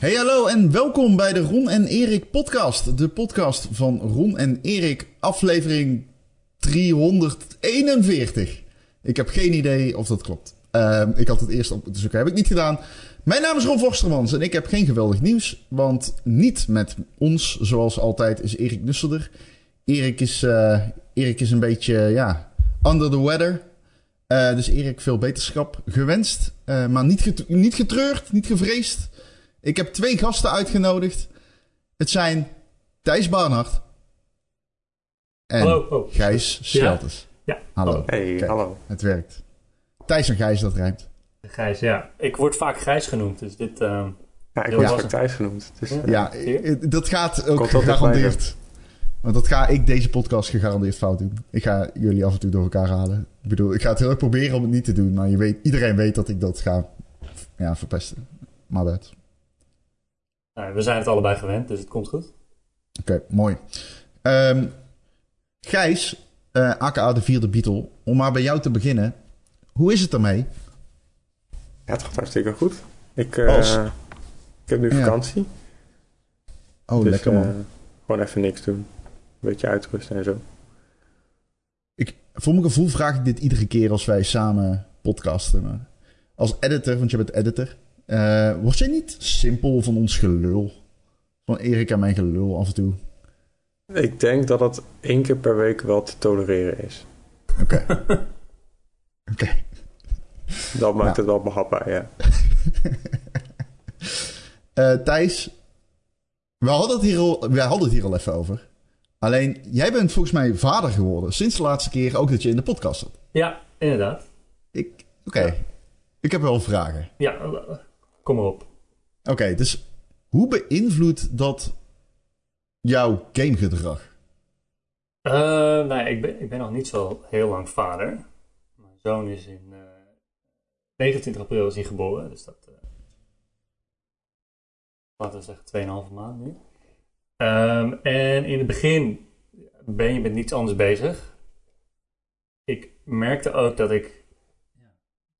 Hey hallo en welkom bij de Ron en Erik podcast. De podcast van Ron en Erik, aflevering 341. Ik heb geen idee of dat klopt. Ehm, ik had het eerst op moeten zoeken, heb ik niet gedaan. Mijn naam is Ron Vorstermans en ik heb geen geweldig nieuws. Want niet met ons, zoals altijd, is Erik Nusselder. Erik is, eh, Erik is een beetje, ja, under the weather. Eh, dus Erik, veel beterschap gewenst. Eh, maar niet, niet getreurd, niet gevreesd. Ik heb twee gasten uitgenodigd. Het zijn Thijs Barnard en Hallo. Oh. Gijs Schelters. Ja. Hallo. Hey, Kijk, hallo. Het werkt. Thijs en Gijs, dat rijmt. Gijs, ja. Ik word vaak Gijs genoemd, dus dit... ehm, Ja, ik word het. Thijs genoemd. Dus, eh, Ja, zie je? eh, dat gaat ook Komt gegarandeerd. Want dat ga ik deze podcast gegarandeerd fout doen. Ik ga jullie af en toe door elkaar halen. Ik bedoel, ik ga het heel erg proberen om het niet te doen. Maar je weet, iedereen weet dat ik dat ga ja, verpesten. Maar dat. Nou, we zijn het allebei gewend, dus het komt goed. Oké, mooi. Ehm, Gijs, eh, aka de vierde Beatle. Om maar bij jou te beginnen. Hoe is het ermee? ja, het gaat hartstikke goed. Ik, eh, Als- ik heb nu Ja. vakantie. Oh, dus, lekker man. eh, gewoon even niks doen. Een beetje uitrusten en zo. Ik, voor mijn gevoel vraag ik dit iedere keer als wij samen podcasten. Maar als editor, want je bent editor. Eh, word jij niet simpel van ons gelul? Van Erik en mijn gelul af en toe. Ik denk dat het één keer per week wel te tolereren is. Oké. Oké. Dat maakt Nou. het wel behapbaar, ja. Eh, Thijs, we hadden, het hier al, we hadden het hier al even over. Alleen, jij bent volgens mij vader geworden. Sinds de laatste keer ook dat je in de podcast zat. Ja, inderdaad. Ik, oké. Ik heb wel vragen. Ja, kom maar op. Oké, dus hoe beïnvloedt dat jouw gamegedrag? Eh, nou ik ben, ik ben nog niet zo heel lang vader. Mijn zoon is in eh 29 april is hij geboren, dus dat... eh, laten we zeggen 2,5 maand nu. Ehm, en in het begin ben je met niets anders bezig. Ik merkte ook dat ik,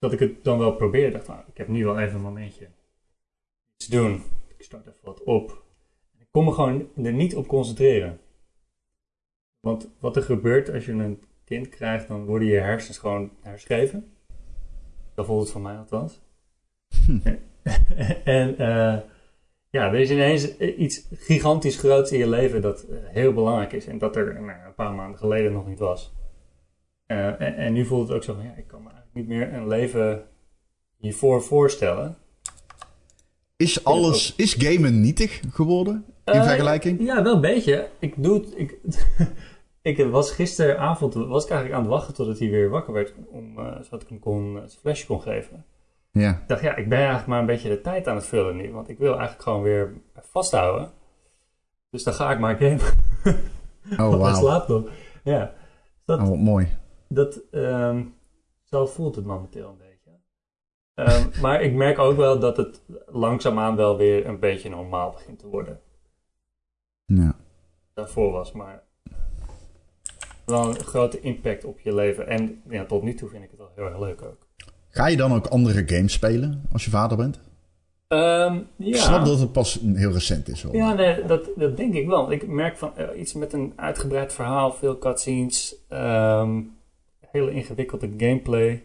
dat ik het dan wel probeerde. Dacht, nou, ik heb nu wel even een momentje iets doen. Ik start even wat op. Ik kon me gewoon er niet op concentreren. Want wat er gebeurt als je een kind krijgt, dan worden je hersens gewoon herschreven. Dat voelt het van mij althans. en eh, ja, er is ineens iets gigantisch groots in je leven dat eh, heel belangrijk is. En dat er nou, een paar maanden geleden nog niet was. Eh, en, en nu voelt het ook zo van, ja, ik kan me niet meer een leven hiervoor voorstellen. Is alles, is gamen nietig geworden in Eh, vergelijking? Ja, wel een beetje. Ik doe het. Ik, ik was gisteravond was ik eigenlijk aan het wachten totdat hij weer wakker werd. Om, eh, zodat ik hem kon, uh, zijn flesje kon geven. Ja. Ik dacht, ja, ik ben eigenlijk maar een beetje de tijd aan het vullen nu. Want ik wil eigenlijk gewoon weer vasthouden. Dus dan ga ik maar gamen. Oh, wauw. slaapt nog. Ja. Dat, Oh, wat mooi. dat, ehm, zo voelt het momenteel een beetje. Ehm, maar ik merk ook wel dat het langzaamaan wel weer een beetje normaal begint te worden. Ja. daarvoor was, maar eh, wel een grote impact op je leven. En ja, tot nu toe vind ik het wel heel erg leuk ook. Ga je dan ook andere games spelen als je vader bent? Ehm, Ik ja, snap dat het pas heel recent is. Hoor. ja nee, dat, dat denk ik wel. Ik merk van eh, iets met een uitgebreid verhaal, veel cutscenes, ehm, hele ingewikkelde gameplay.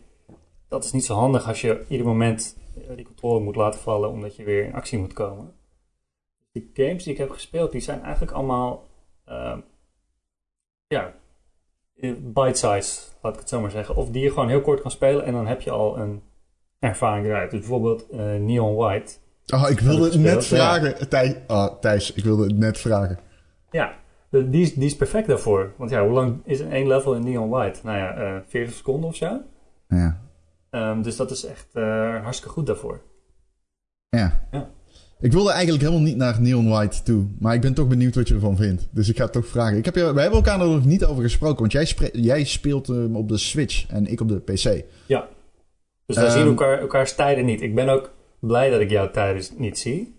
Dat is niet zo handig als je ieder moment eh, die controle moet laten vallen omdat je weer in actie moet komen. De games die ik heb gespeeld, die zijn eigenlijk allemaal ehm, ja, eh, bite-size, laat ik het zo maar zeggen. Of die je gewoon heel kort kan spelen en dan heb je al een ervaring eruit. Dus bijvoorbeeld eh, Neon White. Oh, ik wilde het net ja. vragen. Thijs, oh, Thijs, ik wilde het net vragen. Ja, die is, die is perfect daarvoor. Want ja, hoe lang is een één level in Neon White? Nou ja, eh 40 seconden of zo. Ja. Ehm, dus dat is echt eh, hartstikke goed daarvoor. ja. Ja. Ik wilde eigenlijk helemaal niet naar Neon White toe. Maar ik ben toch benieuwd wat je ervan vindt. Dus ik ga het toch vragen. Ik heb je, wij hebben elkaar er nog niet over gesproken. Want jij, jij speelt hem op de Switch en ik op de PC. Ja. Dus wij Ehm, zien elkaar, elkaars tijden niet. Ik ben ook blij dat ik jouw tijden niet zie.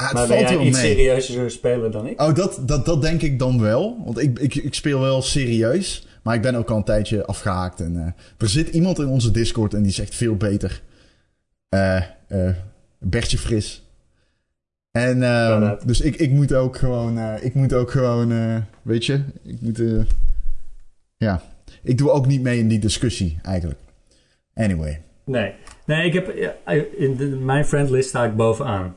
Ah, maar ben jij iets mee. serieuzer speler dan ik? Oh, dat, dat, dat denk ik dan wel. Want ik, ik, ik speel wel serieus. Maar ik ben ook al een tijdje afgehaakt. En, eh, er zit iemand in onze Discord en die zegt veel beter. Eh eh Bertje Fris. En ehm, dus ik, ik moet ook gewoon, ik moet ook gewoon, weet je, ik moet, ja, ik doe ook niet mee in die discussie eigenlijk. Anyway, Nee, nee ik heb, in de, mijn friendlist sta ik bovenaan.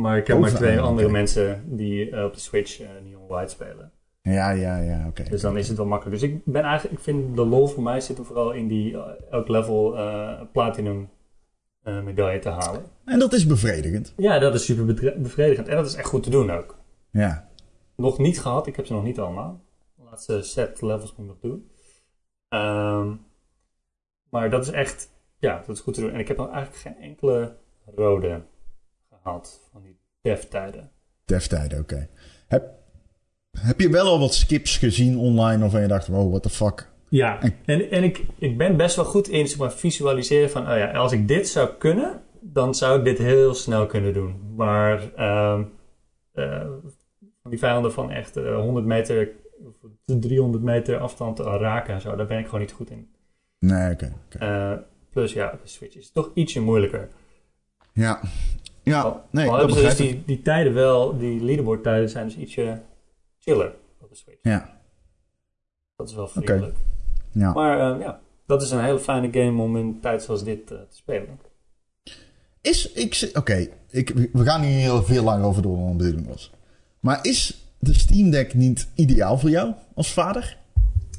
Maar ik heb maar twee andere mensen die eh, op de Switch eh Neon White spelen. ja, ja, ja, oké. Dus dan is het wel makkelijk. Dus ik ben eigenlijk, ik vind de lol voor mij zit hem vooral in die eh, elk level platinum medaille te halen. En dat is bevredigend. Ja, dat is super bevredigend. En dat is echt goed te doen ook. Ja, Nog niet gehad, ik heb ze nog niet allemaal. De laatste set levels moet ik nog doen. Ehm, maar dat is echt, ja, dat is goed te doen. En ik heb nog eigenlijk geen enkele rode gehaald van die dev-tijden. deftijden, oké. Heb, heb je wel al wat skips gezien online of je dacht, wow, what the fuck? Ja, en, en ik, ik ben best wel goed in zeg maar, visualiseren van, oh ja, als ik dit zou kunnen, dan zou ik dit heel snel kunnen doen. Maar ehm, eh, van die vijanden van echt eh, 100 meter of 300 meter afstand raken en zo, daar ben ik gewoon niet goed in. Nee, oké. oké. Eh, plus ja, de Switch is toch ietsje moeilijker. Ja, ja, nee, dat dus begrijp ik. die, die tijden wel, die leaderboard tijden zijn dus ietsje chiller op de Switch. Ja, Dat is wel vriendelijk. ja. Maar eh, ja, dat is een hele fijne game om in een tijd zoals dit eh, te spelen. Is, ik, oké, we gaan hier heel veel langer over door dan de bedoeling was. Maar is de Steam Deck niet ideaal voor jou als vader?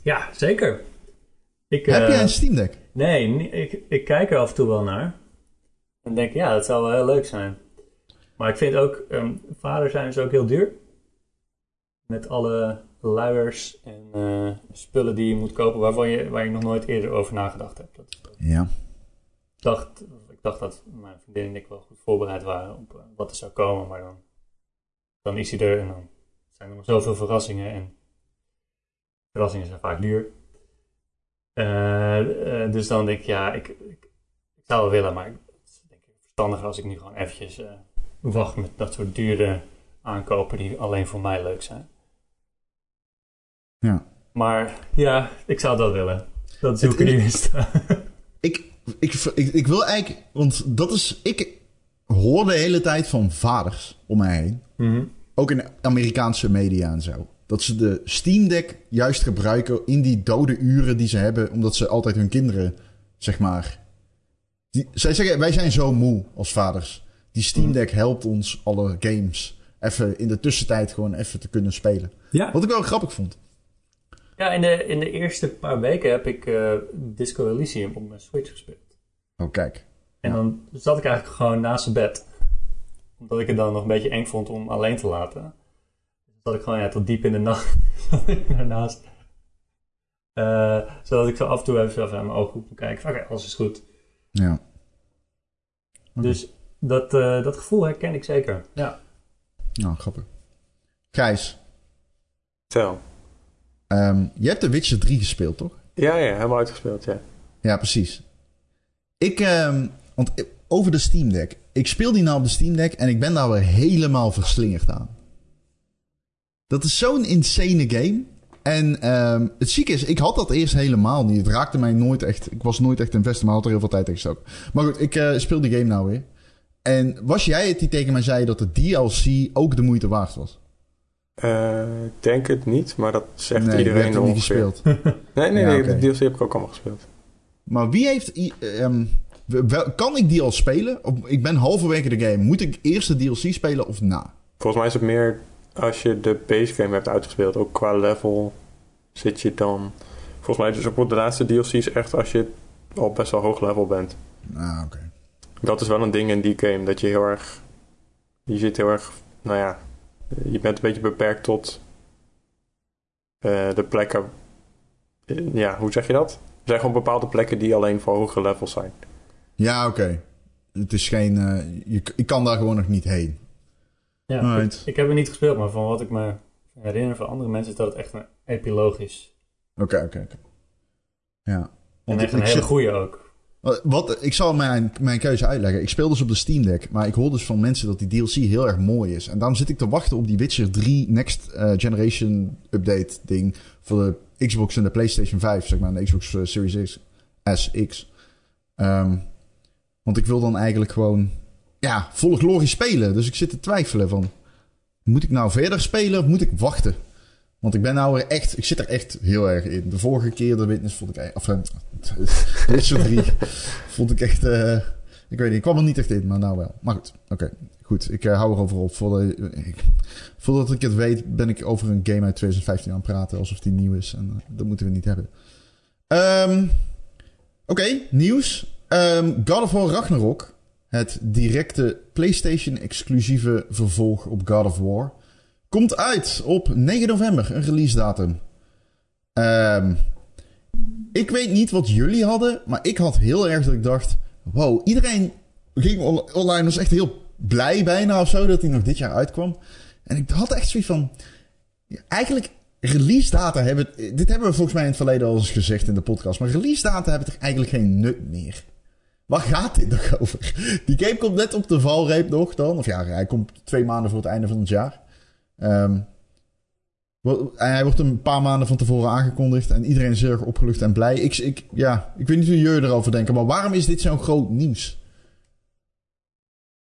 Ja, zeker. Ik, Heb eh, jij een Steam Deck? Nee, ik, ik kijk er af en toe wel naar. En denk, ja, dat zou wel heel leuk zijn. Maar ik vind ook, ehm, vader zijn is ook heel duur. Met alle luiers en eh, spullen die je moet kopen waarvan je, waar je nog nooit eerder over nagedacht hebt. Dat, Ja. ik, dacht, ik dacht dat mijn vriendin en ik wel goed voorbereid waren op eh, wat er zou komen. Maar dan, dan is hij er en dan zijn er nog zoveel verrassingen. En verrassingen zijn vaak duur. Eh, dus dan denk ik, ja, ik, ik, ik zou wel willen, maar ik, het is denk ik verstandiger als ik nu gewoon eventjes eh, wacht met dat soort dure aankopen die alleen voor mij leuk zijn. Ja. Maar ja, ik zou dat willen. Dat Het ik nu ik, ik, ik wil eigenlijk, want dat is, ik hoor de hele tijd van vaders om mij heen. Mhm. Ook in Amerikaanse media en zo. Dat ze de Steam Deck juist gebruiken in die dode uren die ze hebben, omdat ze altijd hun kinderen, zeg maar. Die, zij zeggen, wij zijn zo moe als vaders. Die Steam Deck helpt ons alle games even in de tussentijd gewoon even te kunnen spelen. Ja. Wat ik wel grappig vond. Ja, in de, in de eerste paar weken heb ik eh, Disco Elysium op mijn Switch gespeeld. Oh, kijk. En Ja. dan zat ik eigenlijk gewoon naast zijn bed. Omdat ik het dan nog een beetje eng vond om alleen te laten. Dus zat ik gewoon ja, tot diep in de nacht daarnaast. Eh, zodat ik zo af en toe even even aan mijn ogen kon kijken. van, Oké, alles is goed. Ja. Dus dat, eh, dat gevoel herken ik zeker. Ja. Nou, grappig. Gijs, Tel. ehm, je hebt The Witcher 3 gespeeld, toch? Ja, ja, helemaal uitgespeeld, ja. Ja, precies. Ik, ehm, want over de Steam Deck. Ik speel die nou op de Steam Deck en ik ben daar weer helemaal verslingerd aan. Dat is zo'n insane game. En ehm, het zieke is, ik had dat eerst helemaal niet. Het raakte mij nooit echt. Ik was nooit echt invested, maar had er heel veel tijd in gestoken. Maar goed, ik eh, speel die game nou weer. En was jij het die tegen mij zei dat de DLC ook de moeite waard was? Eh, ik denk het niet, maar dat zegt nee, iedereen hebt hem niet gespeeld. Nee, nee, Ja, nee, de DLC heb ik ook allemaal gespeeld. Maar wie heeft... wel- kan ik die al spelen? Of, ik ben halverwege de game. Moet ik eerst de DLC spelen of na? Volgens mij is het meer als je de base game hebt uitgespeeld. Ook qua level zit je dan... Volgens mij is dus ook de laatste DLC is echt als je al best wel hoog level bent. Ah, oké. Dat is wel een ding in die game, dat je heel erg... Je zit heel erg... Nou ja, je bent een beetje beperkt tot eh, de plekken... ja, hoe zeg je dat? Er zijn gewoon bepaalde plekken die alleen voor hoge levels zijn. Ja, oké. Het is geen... eh, je, ik kan daar gewoon nog niet heen. Ja ik, ik heb het niet gespeeld, maar van wat ik me herinner van andere mensen is dat het echt een epiloog is. Oké, oké, oké. Ja. En echt een ik hele zit- goede ook. Wat, ik zal mijn, mijn keuze uitleggen. Ik speel dus op de Steam Deck, maar ik hoor dus van mensen dat die DLC heel erg mooi is. En daarom zit ik te wachten op die Witcher 3 Next eh, Generation Update ding voor de Xbox en de PlayStation 5, zeg maar, en de Xbox eh, Series X, SX. Ehm, want ik wil dan eigenlijk gewoon... Ja, volle glorie spelen. Dus ik zit te twijfelen van... Moet ik nou verder spelen of moet ik wachten? Want ik ben nou echt... Ik zit er echt heel erg in. De vorige keer de Witness vond ik... Of, uh, Witcher 3 vond ik echt... Uh, ik weet niet, ik kwam er niet echt in, maar nou wel. Maar goed, oké. Goed, ik uh, hou erover op. Voordat, ik, ik het weet, ben ik over een game uit 2015 aan het praten. Alsof die nieuw is. En dat moeten we niet hebben. Um, Oké, nieuws. Um, God of War Ragnarok. Het directe PlayStation-exclusieve vervolg op God of War. Komt uit op 9 november, een release datum. Um, ik weet niet wat jullie hadden, maar ik had heel erg dat ik dacht... Wow, iedereen ging online, was echt heel blij bijna of zo dat hij nog dit jaar uitkwam. En ik had echt zoiets van... Eigenlijk, release data hebben... Dit hebben we volgens mij in het verleden al eens gezegd in de podcast. Maar release data hebben toch eigenlijk geen nut meer. Waar gaat dit nog over? Die game komt net op de valreep nog dan. Of ja, hij komt twee maanden voor het einde van het jaar. Um, hij wordt een paar maanden van tevoren aangekondigd. En iedereen is erg opgelucht en blij. Ik, ik, ja, ik weet niet hoe jullie erover denken. Maar waarom is dit zo'n groot nieuws?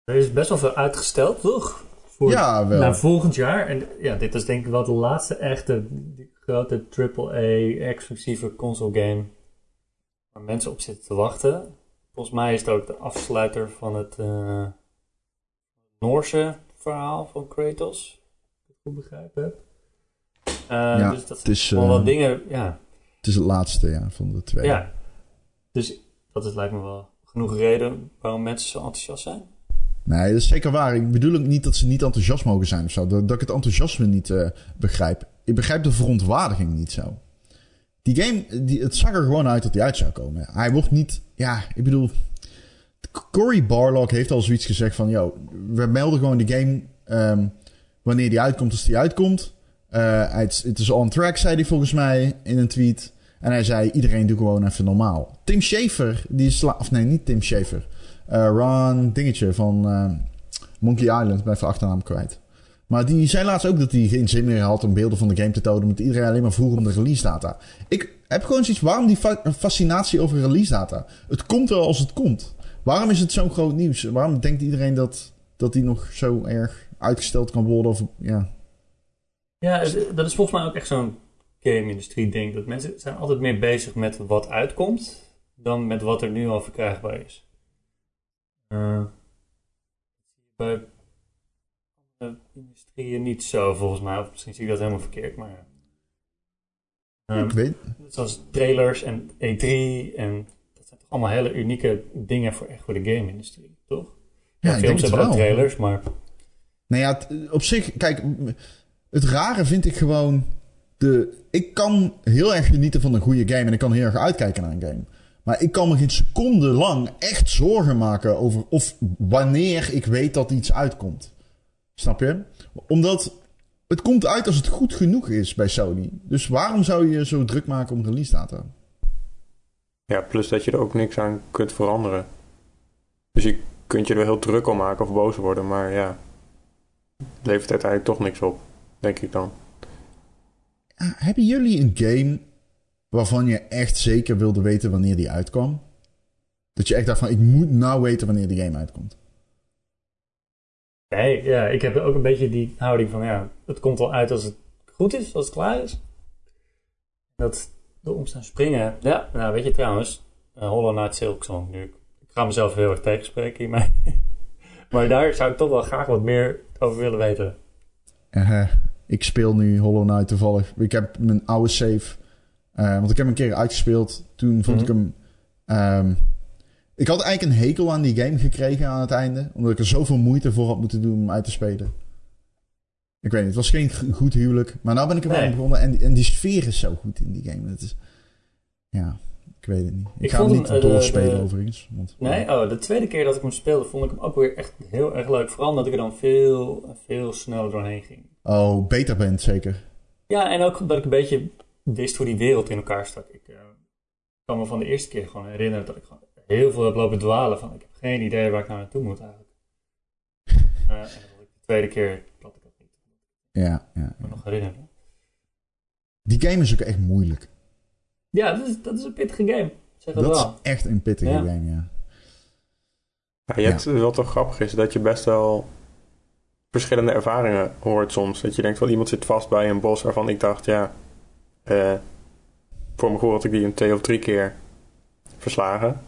Er is best wel veel uitgesteld, toch? Voor, ja, wel. Naar volgend jaar. En ja, dit is denk ik wel de laatste echte grote AAA-exclusieve console game. Waar mensen op zitten te wachten. Volgens mij is het ook de afsluiter van het uh, Noorse verhaal van Kratos. Als ik het goed begrijpen heb. Uh, ja, dus dat het is, wel wat dingen, ja. Het is het laatste ja, van de twee. Ja, dus dat is lijkt me wel genoeg reden waarom mensen zo enthousiast zijn. Nee, dat is zeker waar. Ik bedoel ook niet dat ze niet enthousiast mogen zijn of zo. Dat, dat ik het enthousiasme niet uh, begrijp. Ik begrijp de verontwaardiging niet zo. Die game, die, het zag er gewoon uit dat hij uit zou komen. Hij wordt niet... Ja, ik bedoel... Cory Barlog heeft al zoiets gezegd van... Yo, we melden gewoon de game um, wanneer die uitkomt als die uitkomt. Uh, het, is on track, zei hij volgens mij in een tweet. En hij zei, iedereen doet gewoon even normaal. Tim Schafer, die is... Of nee, niet Tim Schafer. Uh, Ron Dingetje van uh, Monkey Island. Ben even achternaam kwijt. Maar die zei laatst ook dat hij geen zin meer had om beelden van de game te tonen. Omdat iedereen alleen maar vroeg om de release data. Ik heb gewoon zoiets, waarom die fa fascinatie over release data? Het komt wel als het komt. Waarom is het zo'n groot nieuws? Waarom denkt iedereen dat, dat die nog zo erg uitgesteld kan worden? Of, ja. ja, dat is volgens mij ook echt zo'n game-industrie ding. Dat mensen zijn altijd meer bezig met wat uitkomt. Dan met wat er nu al verkrijgbaar is. Uh, bij industrieën niet zo, volgens mij. Of misschien zie ik dat helemaal verkeerd, maar... Um, ik weet... Zoals trailers en E3 en... Dat zijn toch allemaal hele unieke dingen voor, echt voor de game-industrie, toch? Ja, ja ik denk films het hebben wel. trailers, maar... Nou ja, op zich, kijk, het rare vind ik gewoon. De, ik kan heel erg genieten van een goede game en ik kan heel erg uitkijken naar een game. Maar ik kan me geen seconde lang echt zorgen maken over of wanneer ik weet dat iets uitkomt. Snap je? Omdat het komt uit als het goed genoeg is bij Sony. Dus waarom zou je zo druk maken om release data? Ja, plus dat je er ook niks aan kunt veranderen. Dus je kunt je er wel heel druk om maken of boos worden, maar ja, het levert uiteindelijk toch niks op, denk ik dan. Hebben jullie een game waarvan je echt zeker wilde weten wanneer die uitkwam? Dat je echt dacht van, ik moet nou weten wanneer die game uitkomt. Nee, ja, ik heb ook een beetje die houding van, ja, het komt al uit als het goed is, als het klaar is. Dat de omstaan springen. Ja, nou weet je trouwens, uh, Hollow Knight Silksong nu. Ik ga mezelf heel erg tegenspreken hiermee. maar daar zou ik toch wel graag wat meer over willen weten. Eh, ik speel nu Hollow Knight toevallig. Ik heb mijn oude save. eh, want ik heb hem een keer uitgespeeld. Toen vond Mhm. ik hem. ehm, ik had eigenlijk een hekel aan die game gekregen aan het einde. Omdat ik er zoveel moeite voor had moeten doen om uit te spelen. Ik weet niet, het was geen goed huwelijk. Maar nou ben ik er wel Nee. aan begonnen. En, en die sfeer is zo goed in die game. Het is, ja, ik weet het niet. Ik, Ik ga hem niet hem, eh, de- doorspelen de- overigens. Want, Nee, oh, de tweede keer dat ik hem speelde, vond ik hem ook weer echt heel erg leuk. Vooral omdat ik er dan veel, veel sneller doorheen ging. Oh, beter bent zeker. Ja, en ook dat ik een beetje wist hoe die wereld in elkaar stak. Ik eh, kan me van de eerste keer gewoon herinneren dat ik gewoon heel veel heb lopen dwalen. Van ik heb geen idee waar ik nou naartoe moet eigenlijk. Eh, en de tweede keer dat ik dat niet Ja, ja. me nog herinneren. Die game is ook echt moeilijk. Ja, dat is, dat is een pittige game. Zeg Dat wel. is echt een pittige Ja. game, ja. Ja, je hebt, wat toch grappig is, dat je best wel verschillende ervaringen hoort soms. Dat je denkt van iemand zit vast bij een bos waarvan ik dacht, ja, eh, voor mijn gevoel had ik die een twee of drie keer verslagen.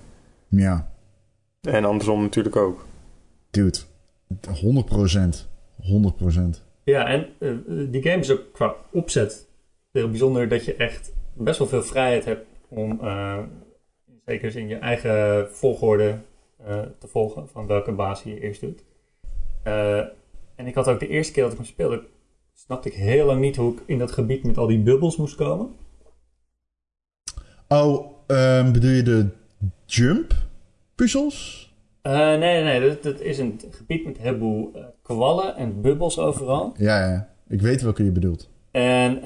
Ja, En andersom natuurlijk ook. dude. 100%. 100%. Ja, en eh, die game is ook qua opzet heel bijzonder dat je echt best wel veel vrijheid hebt om eh, zeker in je eigen volgorde eh, te volgen van welke baas je eerst doet. Eh, en ik had ook de eerste keer dat ik hem speelde, snapte ik heel lang niet hoe ik in dat gebied met al die bubbels moest komen. Oh, ehm, bedoel je de jump puzzels? Eh, nee, nee, dat, dat is een gebied met een heleboel eh, kwallen en bubbels overal. Ja, ja. Ik weet welke je bedoelt. En eh,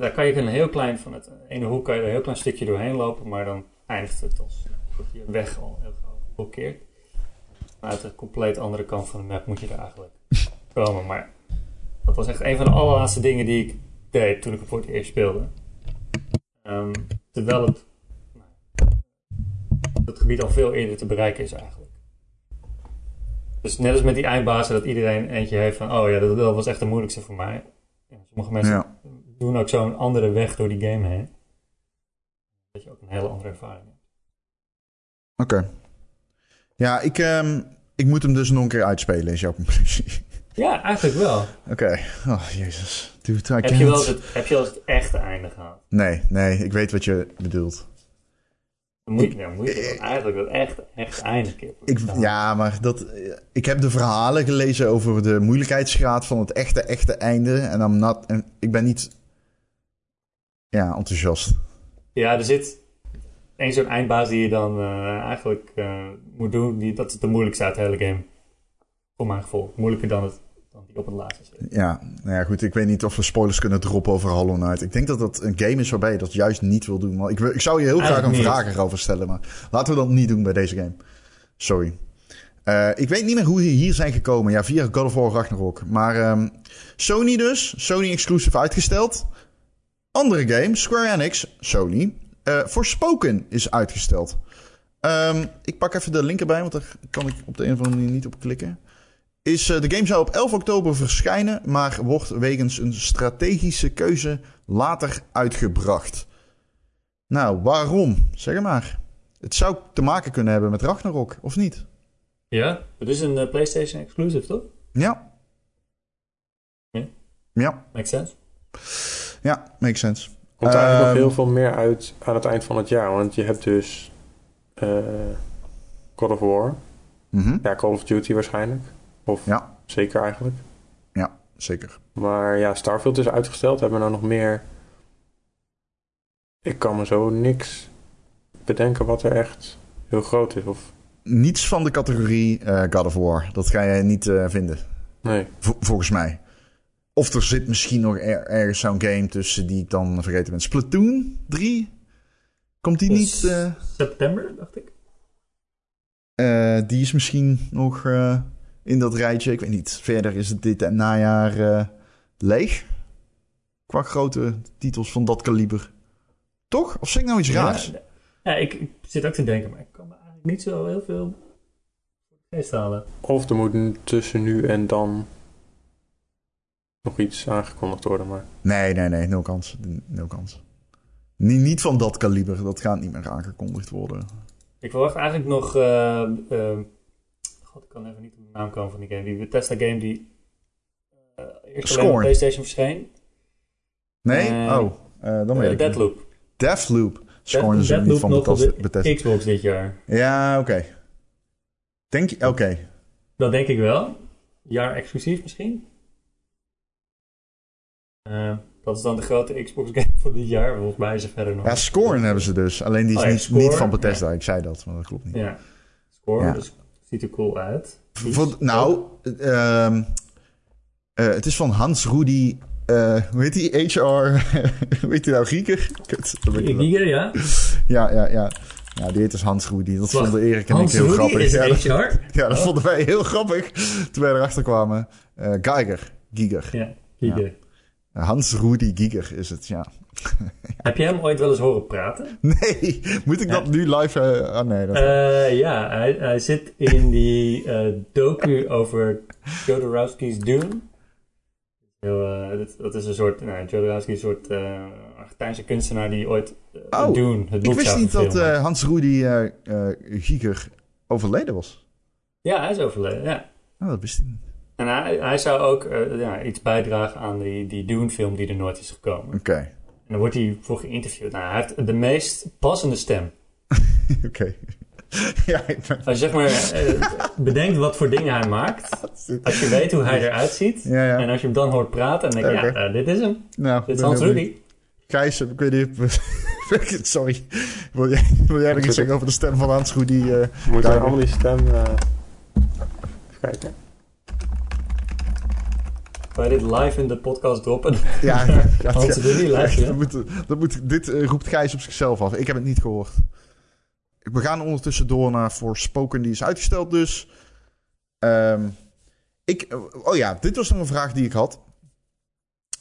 daar kan je een heel klein, van het ene hoek kan je er een heel klein stukje doorheen lopen, maar dan eindigt het als dat je weg al geblokkeerd. Maar uit de compleet andere kant van de map moet je er eigenlijk komen. Maar dat was echt een van de allerlaatste dingen die ik deed toen ik het voor het eerst speelde. Ehm, terwijl het, nou, het gebied al veel eerder te bereiken is eigenlijk. Dus net als met die eindbazen dat iedereen eentje heeft van, oh ja, dat, dat was echt de moeilijkste voor mij. Ja, sommige mensen Ja. doen ook zo'n andere weg door die game heen. Dat je ook een hele andere ervaring hebt. Oké. Ja, ik, ehm, ik moet hem dus nog een keer uitspelen, is jouw conclusie. Ja, eigenlijk wel. Oké. Oh, jezus. Dude, Heb je, wel het, heb je wel eens het echte einde gehad? Nee, nee, ik weet wat je bedoelt. Dan moet, ja, moet je eigenlijk het echt, echt Ik, ja, maar dat, eh, ik heb de verhalen gelezen over de moeilijkheidsgraad van het echte, echte einde. En, I'm not, en ik ben niet ja, enthousiast. Ja, er zit één zo'n eindbaas die je dan eh, eigenlijk eh, moet doen. Die, dat is de moeilijkste uit de hele game. Voor mijn gevoel. Moeilijker dan, het, dan op het laatste zit. Ja, nou ja, goed. Ik weet niet of we spoilers kunnen droppen over Hollow Knight. Ik denk dat dat een game is waarbij je dat juist niet wil doen. Ik, ik zou je heel graag een niet. vraag erover stellen. Maar laten we dat niet doen bij deze game. Sorry. Eh, ik weet niet meer hoe we hier zijn gekomen. Ja, via God of War Ragnarok. Maar ehm, Sony dus. Sony exclusive uitgesteld. Andere game, Square Enix, Sony. eh Forspoken is uitgesteld. Ehm, ik pak even de link erbij, want daar kan ik op de een of andere manier niet op klikken. Is, eh, de game zou op 11 oktober verschijnen, maar wordt wegens een strategische keuze later uitgebracht. Nou, waarom? Zeg maar. Het zou te maken kunnen hebben met Ragnarok, of niet? Ja, het is een eh, PlayStation exclusive, toch? Ja. Ja. Ja, Makes sense. ja, makes sense. Komt er eigenlijk Ehm, nog heel veel meer uit aan het eind van het jaar. Want je hebt dus eh God of War. Mhm. Ja, Call of Duty waarschijnlijk. Of Ja. zeker eigenlijk. Ja, zeker. Maar ja, Starfield is uitgesteld. Hebben we nou nog meer? Ik kan me zo niks bedenken wat er echt heel groot is. Of Niets van de categorie eh, God of War. Dat ga je niet eh, vinden, nee. Vo- volgens mij. Of er zit misschien nog er- ergens zo'n game tussen die ik dan vergeten ben. Splatoon 3? Komt die niet... eh, September, dacht ik. Eh, die is misschien nog eh, in dat rijtje. Ik weet niet. Verder is het dit najaar eh, leeg. Qua grote titels van dat kaliber. Toch? Of zeg ik nou iets raars? Ja, ja ik, ik zit ook te denken, maar ik kan me eigenlijk niet zo heel veel geest halen. Of er moet tussen nu en dan nog iets aangekondigd worden. Maar Nee, nee, nee. Nul kans. Nul kans. Niet, niet van dat kaliber. Dat gaat niet meer aangekondigd worden. Ik verwacht eigenlijk nog. eh, eh, God, ik kan even niet op de naam komen van die game. Die Bethesda game die. eh eerst op Scorn. PlayStation verscheen. Nee? Eh, oh, eh, dan weet Eh, ik. Deadloop. Deathloop. Scorn is niet van Bethesda. Xbox dit jaar. Ja, oké. Denk je... Oké. Dat denk ik wel. Jaar exclusief misschien. Dat is dan de grote Xbox game van dit jaar. Volgens mij is er verder nog. Ja, Scorn hebben ze dus. Alleen die is Oh ja, niet, Scorn, niet van Bethesda. Ik zei dat, maar dat klopt niet. Ja. Score, Ja. dus ziet er cool uit. Voor- nou, ehm, eh, het is van Hans Rudy. eh, hoe heet die? HR. hoe heet die nou? Grieker? Kut, ja. Ja, ja, ja. Ja, die heet dus Hans Rudy. Dat vonden Erik en Hans ik heel Rudy grappig. is ja, dat, HR? ja, dat Oh. vonden wij heel grappig toen wij erachter kwamen. Eh Geiger. Giger. Ja, Giga. Hans Rudy Giger is het, ja. Heb je hem ooit wel eens horen praten? Nee, moet ik dat nu live... eh oh nee, dat... Eh, ja, hij, hij zit in die eh, docu over Jodorowsky's Dune. Heel, dat, dat is een soort, nou, Jodorowsky is een soort Argentijnse kunstenaar die ooit Oh, Dune, het boek ik wist niet dat Hans Rudy Giger overleden was. Ja, hij is overleden, ja. Oh, dat wist ik niet. En hij, hij zou ook ja, iets bijdragen aan die, die Dune-film die er nooit is gekomen. Oké, En dan wordt hij voor geïnterviewd. Nou, hij heeft de meest passende stem. oké. ja, ik ben... Als je zeg maar eh, bedenkt wat voor dingen hij maakt. Als je weet hoe hij eruit ziet. Ja, ja. En als je hem dan hoort praten. Dan denk je, ja, eh, dit is hem. Nou, Dit is Hans Rudy. Gijs, ik weet niet... Sorry. Wil jij, wil jij nog iets zeggen over de stem van Hans Rudy? eh Moet Daar- er allemaal die stem... eh, even kijken. Wij dit live in de podcast droppen. ja, ja, ja, ja. Rudy live, ja. dat moet, dat moet, dit eh, roept Gijs op zichzelf af. Ik heb het niet gehoord. We gaan ondertussen door naar Forspoken, die is uitgesteld dus. Ehm, ik, oh ja, dit was nog een vraag die ik had.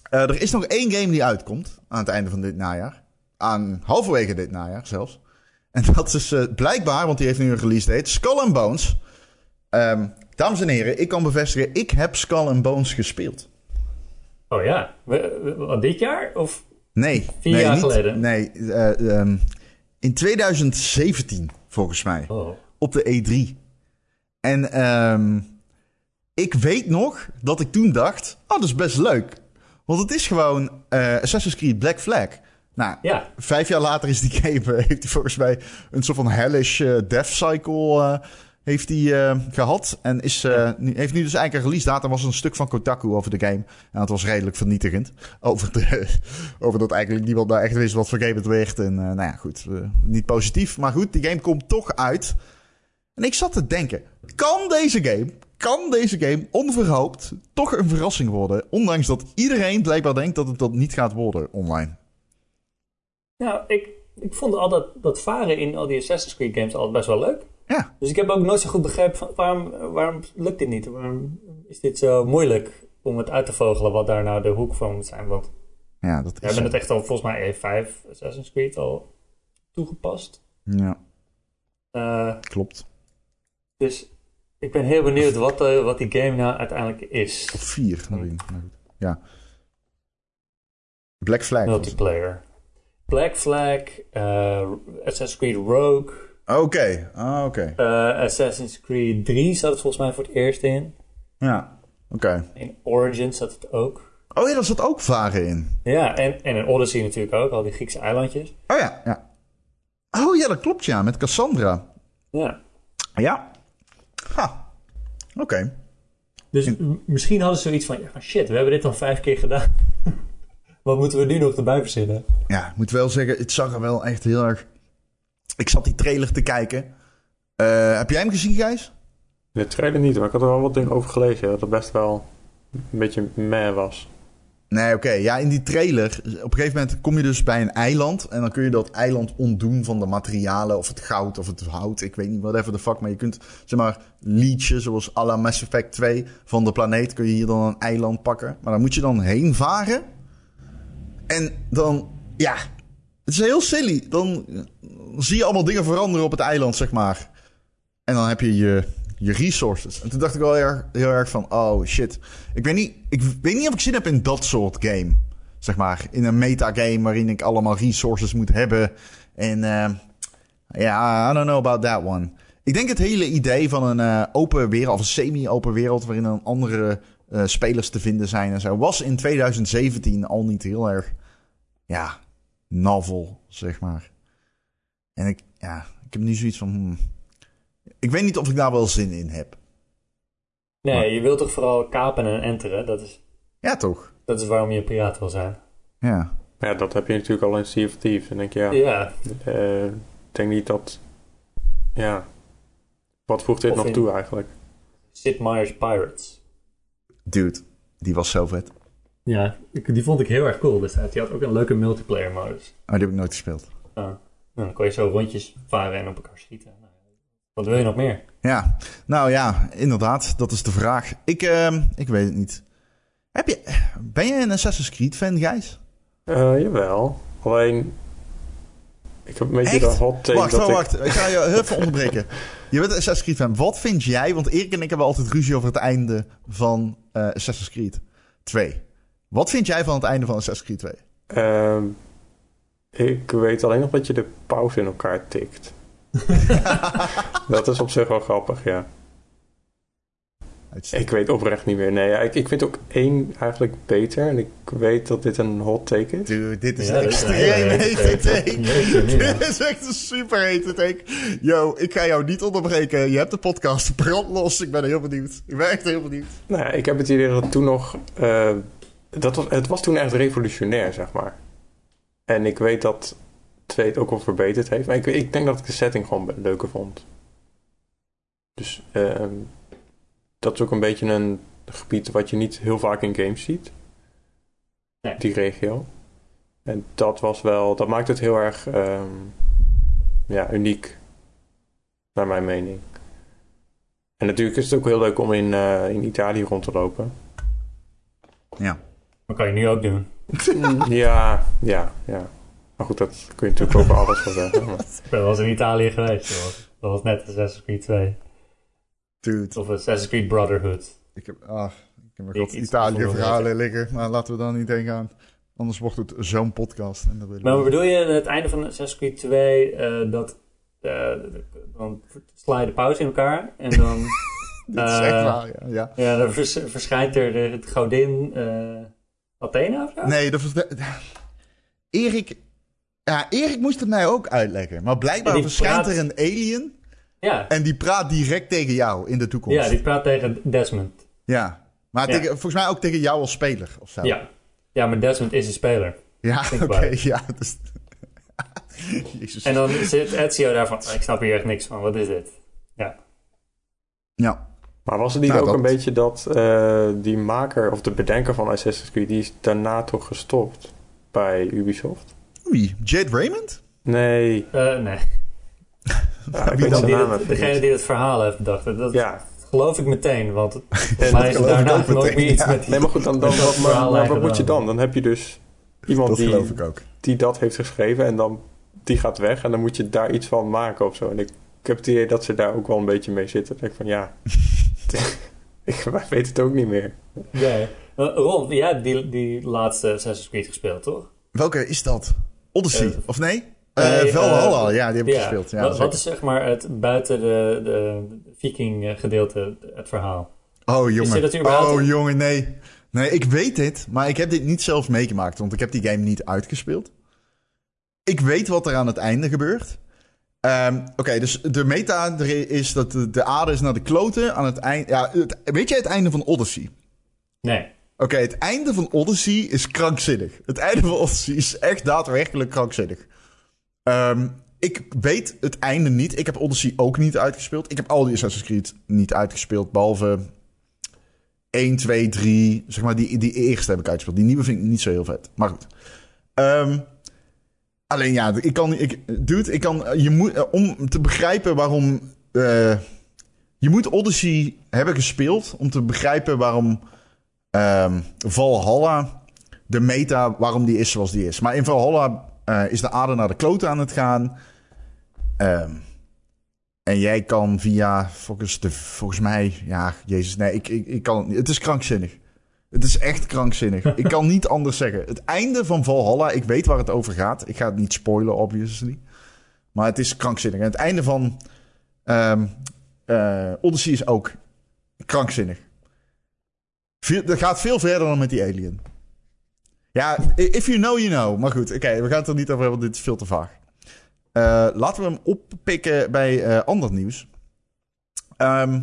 Eh, er is nog één game die uitkomt aan het einde van dit najaar. Aan halverwege dit najaar zelfs. En dat is eh, blijkbaar, want die heeft nu een release date, Skull and Bones. Ehm, dames en heren, ik kan bevestigen, ik heb Skull and Bones gespeeld. Oh ja. Wat, dit jaar? Of Nee. Vier nee, jaar niet- geleden? Nee, eh, ehm, in 2017 volgens mij. oh. Op de E3. En ehm, ik weet nog dat ik toen dacht, oh dat is best leuk. Want het is gewoon eh, Assassin's Creed Black Flag. Nou, Ja. vijf jaar later is die game, heeft hij volgens mij een soort van hellish eh, death cycle heeft hij, eh, gehad. En is, eh, nu, heeft nu dus eigenlijk een release datum, was een stuk van Kotaku over de game. En dat was redelijk vernietigend. Over, de, over dat eigenlijk niemand nou echt wist wat voor game het werd. En eh, nou ja, goed, eh, niet positief. Maar goed, die game komt toch uit. En ik zat te denken, kan deze game, kan deze game onverhoopt toch een verrassing worden? Ondanks dat iedereen blijkbaar denkt dat het dat niet gaat worden online. Nou, ik, ik vond al dat, dat varen in al die Assassin's Creed games altijd best wel leuk. Ja, Dus ik heb ook nooit zo goed begrepen van waarom, waarom lukt dit niet? Waarom is dit zo moeilijk om het uit te vogelen wat daar nou de hoek van moet zijn? Want ja dat we is... hebben het echt al volgens mij E5 Assassin's Creed al toegepast. Ja, Eh, klopt. dus ik ben heel benieuwd wat, eh, wat die game nou uiteindelijk is. Of vier. Goed. Ja. Black Flag. Multiplayer. Black Flag, eh, Assassin's Creed Rogue, Oké, ah, oké. eh, Assassin's Creed 3 zat het volgens mij voor het eerst in. Ja, oké. In Origins zat het ook. Oh ja, daar zat ook varen in. Ja, en, en in Odyssey natuurlijk ook, al die Griekse eilandjes. Oh ja, ja. Oh ja, dat klopt ja, met Cassandra. Ja. Ja. Ha. Oké. Dus misschien hadden ze zoiets van, ja shit, we hebben dit al vijf keer gedaan. Wat moeten we nu nog erbij verzinnen? Ja, ik moet wel zeggen, het zag er wel echt heel erg... Ik zat die trailer te kijken. Eh, heb jij hem gezien, Gijs? De trailer niet, maar ik had er wel wat dingen over gelezen. Dat het best wel een beetje meh was. Nee, oké. Ja, in die trailer, op een gegeven moment kom je dus bij een eiland. En dan kun je dat eiland ontdoen van de materialen, of het goud, of het hout. Ik weet niet, whatever the fuck. Maar je kunt, zeg maar, leechen, zoals à la Mass Effect 2 van de planeet. Kun je hier dan een eiland pakken. Maar dan moet je dan heen varen. En dan, ja, het is heel silly. Dan zie je allemaal dingen veranderen op het eiland, zeg maar. En dan heb je je, je resources. En toen dacht ik wel heel erg, heel erg van, oh shit. Ik weet, niet, ik weet niet of ik zin heb in dat soort game. Zeg maar, in een metagame waarin ik allemaal resources moet hebben. En eh, ja, I don't know about that one. Ik denk het hele idee van een eh, open wereld, of een semi-open wereld... waarin dan andere eh, spelers te vinden zijn en zo... was in 2017 al niet heel erg, ja, novel, zeg maar. En ik, ja, ik heb nu zoiets van... hmm, ik weet niet of ik daar wel zin in heb. Nee, je wilt toch vooral kapen en enteren? Dat is, Ja, toch? dat is waarom je een piraat wil zijn. Ja. Maar ja, dat heb je natuurlijk al in Sea of Thieves. En denk je, ja, Ja, eh, ik denk niet dat... Ja, wat voegt dit Of nog in- toe eigenlijk? Sid Meier's Pirates. Dude, die was zo vet. Ja, ik- die vond ik heel erg cool destijds. Die had ook een leuke multiplayer modus. Oh, die heb ik nooit gespeeld. Ja. Nou, dan kon je zo rondjes varen en op elkaar schieten. Nou, Wat wil je nog meer? Ja, nou ja, inderdaad, dat is de vraag. Ik, ehm, ik weet het niet. Heb je, ben jij een Assassin's Creed fan, Gijs? Eh, jawel. Alleen, ik heb een beetje Echt? de hot take Wacht, dat wacht, ik... wacht. Ik ga je even onderbreken. Je bent een Assassin's Creed fan. Wat vind jij, want Erik en ik hebben altijd ruzie over het einde van eh, Assassin's Creed 2. Wat vind jij van het einde van Assassin's Creed 2? Ehm, ik weet alleen nog dat je de pauze in elkaar tikt. dat is op zich wel grappig, ja. Uitstekend. Ik weet oprecht niet meer. Nee, ja, ik, ik vind ook één eigenlijk beter. En ik weet dat dit een hot take is. Dude, dit is Ja, een extreem hete hete take. Dit is echt een super hete take. Yo, ik ga jou niet onderbreken. Je hebt de podcast brandlos. Ik ben heel benieuwd. Ik ben echt heel benieuwd. Nou ja, ik heb het idee dat toen nog... eh, dat was, het was toen echt revolutionair, zeg maar. En ik weet dat 2 het ook wel verbeterd heeft. Maar ik, ik denk dat ik de setting gewoon leuker vond. Dus ehm, dat is ook een beetje een gebied wat je niet heel vaak in games ziet. Nee. Die regio. En dat was wel... Dat maakt het heel erg ehm, ja, uniek. Naar mijn mening. En natuurlijk is het ook heel leuk om in, eh, in Italië rond te lopen. Ja. Dat kan je nu ook doen. ja, ja, ja. Maar goed, dat kun je natuurlijk over alles wel zeggen. Maar... Ik ben wel eens in Italië geweest. joh. Dat was net Assassin's Creed 2. Dude, Of Assassin's Creed Brotherhood. ik heb, ach, ik heb nog iets Italië-verhalen liggen. Maar laten we daar niet heen gaan. Anders wordt het zo'n podcast. En dat Maar bedoel je het einde van Assassin's Creed 2 eh, dat eh, dan sla je de pauze in elkaar en dan, Dit is echt eh, waar, ja. ja. ja, dan vers- verschijnt er de, het godin eh, Athena of? Nee, dat was... de- Erik... Ja, Erik moest het mij ook uitleggen. Maar blijkbaar verschijnt praat- er een alien... Ja, en die praat direct tegen jou in de toekomst. ja, die praat tegen Desmond. Ja. Maar Ja. tegen, volgens mij ook tegen jou als speler of zo. Ja. ja, maar Desmond is een speler. Ja, oké. ja, dus... Jezus. En dan zit Ezio daar van, ik snap hier echt niks van, wat is dit? Ja. Maar was het niet Nou, ook dat- een beetje dat eh, die maker of de bedenker van Assassin's Creed, die is daarna toch gestopt bij Ubisoft? Oei, Jade Raymond? Nee, Eh, nee, ja, ik Wie dan? die degene die het verhaal heeft bedacht. Dat Ja, geloof ik meteen, want volgens mij is ik daarna iets ja. met die... nee, maar goed, dan, dan, Dat wat, maar, wat moet je dan? Dan heb je dus iemand Dat die, geloof ik ook. die dat heeft geschreven en dan die gaat weg en dan moet je daar iets van maken of zo. En ik, ik heb het idee dat ze daar ook wel een beetje mee zitten. Dan denk ik van ja, ik weet het ook niet meer. Eh, Ron, jij hebt die, die laatste Assassin's Creed gespeeld, toch? Welke is dat? Odyssey, Eh, of nee? nee, Eh Valhalla, eh, ja, die heb ik Ja. gespeeld. Ja, wat, is zeg maar het buiten de, de viking gedeelte, het verhaal? Oh, jongen. Oh, jongen, nee. Nee, ik weet dit, maar ik heb dit niet zelf meegemaakt, want ik heb die game niet uitgespeeld. Ik weet wat er aan het einde gebeurt. Ehm, Oké, dus de meta is dat de, de aarde is naar de kloten aan het eind. Ja, het- weet je het einde van Odyssey? Nee. Oké, het einde van Odyssey is krankzinnig. Het einde van Odyssey is echt daadwerkelijk krankzinnig. Ehm, ik weet het einde niet. Ik heb Odyssey ook niet uitgespeeld. Ik heb al die Assassin's Creed niet uitgespeeld, behalve 1, 2, 3. Zeg maar, die, die eerste heb ik uitgespeeld. Die nieuwe vind ik niet zo heel vet. Maar goed. Ehm, alleen ja, ik kan... Ik, dude, ik kan... Je moet, eh, om te begrijpen waarom... eh, je moet Odyssey hebben gespeeld om te begrijpen waarom ehm, Valhalla, de meta, waarom die is zoals die is. Maar in Valhalla eh, is de aarde naar de kloten aan het gaan. Ehm, en jij kan via, volgens, de, volgens mij, ja, jezus, nee, ik, ik, kan het. Het is krankzinnig. Het is echt krankzinnig. ik kan niet anders zeggen. Het einde van Valhalla, ik weet waar het over gaat. Ik ga het niet spoilen, obviously. Maar het is krankzinnig. En het einde van eh, Odyssey is ook krankzinnig. Veel, dat gaat veel verder dan met die alien. Ja, if you know, you know. Maar goed, oké, we gaan het er niet over hebben, want dit is veel te vaag. Eh, laten we hem oppikken bij eh, ander nieuws. Ehm,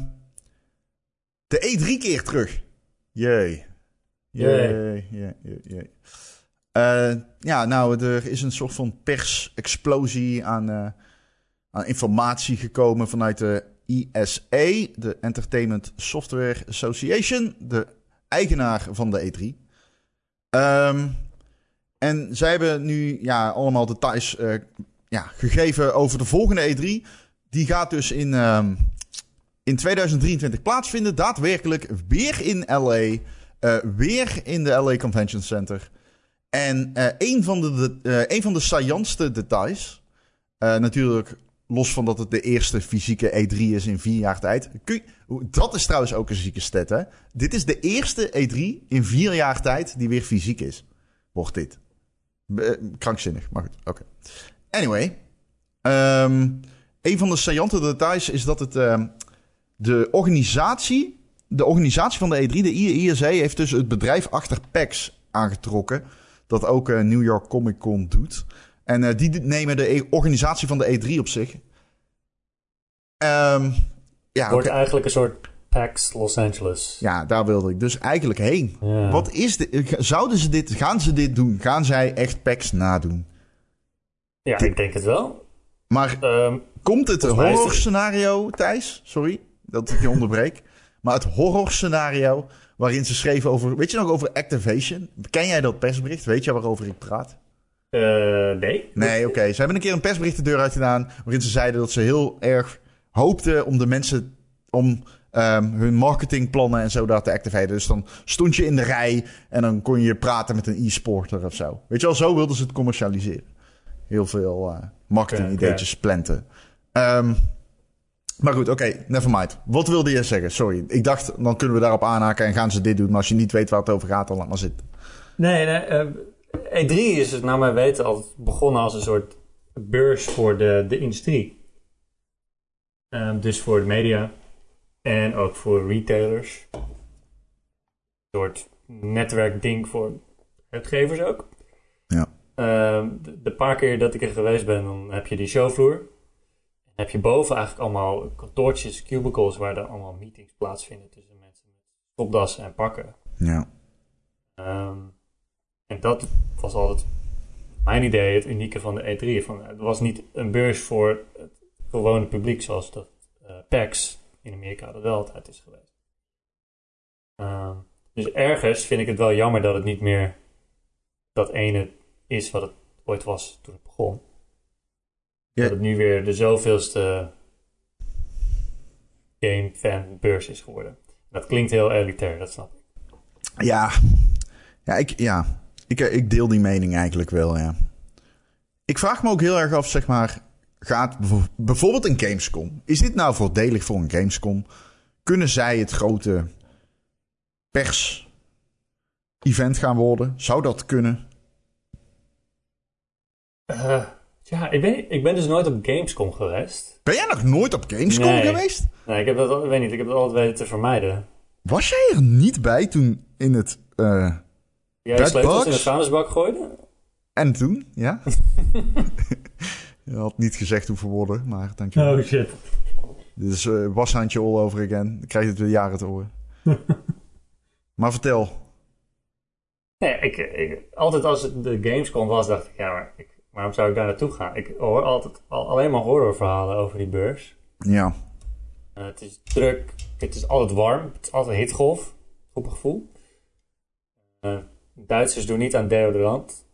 de E3 keer terug. Jee. Jee. Jee, jee. Eh, ja, nou, er is een soort van persexplosie aan, eh, aan informatie gekomen vanuit de ISA, de Entertainment Software Association, de eigenaar van de E3. Ehm, en zij hebben nu ja, allemaal details eh, ja, gegeven over de volgende E3. Die gaat dus in, ehm, in 2023 plaatsvinden. Daadwerkelijk weer in LA. Eh, weer in de LA Convention Center. En eh, een, van de, de, eh, een van de saillantste details, natuurlijk los van dat het de eerste fysieke E3 is in vier jaar tijd. Dat is trouwens ook een zieke stat, hè? Dit is de eerste E3 in vier jaar tijd die weer fysiek is. Wordt dit. Krankzinnig, maar goed, oké. Anyway, ehm, een van de saillante details is dat het ehm, de organisatie, de organisatie van de E3, de ISA, heeft dus het bedrijf achter PAX aangetrokken, dat ook eh, New York Comic Con doet. En eh, die nemen de e- organisatie van de E3 op zich. Ehm, ja, Wordt eigenlijk een soort PAX Los Angeles. ja, daar wilde ik dus eigenlijk heen. Ja. Wat is dit? Zouden ze dit, gaan ze dit doen? Gaan zij echt PAX nadoen? Ja, ik denk het wel. Maar Ehm, Komt het het- horror scenario, Thijs? Sorry dat ik je onderbreek. Maar het horror scenario waarin ze schreven over... Weet je nog over Activation? Ken jij dat persbericht? Weet je waarover ik praat? eh, nee. Nee, oké. Ze hebben een keer een persbericht de deur uit gedaan... waarin ze zeiden dat ze heel erg hoopten om de mensen... om ehm, hun marketingplannen en zo daar te activeren. Dus dan stond je in de rij en dan kon je praten met een e-sporter of zo. Weet je wel, zo wilden ze het commercialiseren. Heel veel eh marketing-ideetjes planten. Ehm, maar goed, oké, never mind. Wat wilde je zeggen? Sorry. Ik dacht, dan kunnen we daarop aanhaken en gaan ze dit doen. Maar als je niet weet waar het over gaat, dan laat maar zitten. Nee, nee. eh, E3 is het naar mijn weten altijd begonnen als een soort beurs voor de, de industrie. Ehm, dus voor de media en ook voor retailers. Een soort netwerkding voor uitgevers ook. Ja. Ehm, de, de paar keer dat ik er geweest ben, dan heb je die showvloer. Heb je boven eigenlijk allemaal kantoortjes, cubicles, waar dan allemaal meetings plaatsvinden tussen mensen met stopdassen en pakken. Ja. Ehm, en dat was altijd mijn idee, het unieke van de E3. Van, het was niet een beurs voor het gewone publiek zoals dat eh PAX in Amerika dat wel altijd is geweest. Ehm, dus ergens vind ik het wel jammer dat het niet meer dat ene is wat het ooit was toen het begon. Ja. Dat het nu weer de zoveelste game fan beurs is geworden. Dat klinkt heel elitair, dat snap ik. Ja. Ja, ik, ja. Ik, ik deel die mening eigenlijk wel, ja. Ik vraag me ook heel erg af, zeg maar... Gaat bijvo- bijvoorbeeld een Gamescom... Is dit nou voordelig voor een Gamescom? Kunnen zij het grote pers-event gaan worden? Zou dat kunnen? Eh, ja, ik ben, ik ben dus nooit op Gamescom geweest. Ben jij nog nooit op Gamescom Nee. geweest? Nee, ik heb dat, ik weet niet, ik heb het altijd weten te vermijden. Was jij er niet bij toen in het... eh, Jij sleutels in de vuilnisbak gooide? en toen, ja? Je had niet gezegd hoeveel woorden, maar dankjewel. Oh shit. Dit is eh, washandje all over again. Dan krijg je het weer jaren te horen. maar vertel. Nee, ik, ik, altijd als het de Gamescom was, dacht ik, ja, maar ik, waarom zou ik daar naartoe gaan? Ik hoor altijd al, alleen maar horrorverhalen over die beurs. Ja. Eh, het is druk, het is altijd warm, het is altijd hitgolf, op een gevoel. Eh, Duitsers doen niet aan deodorant.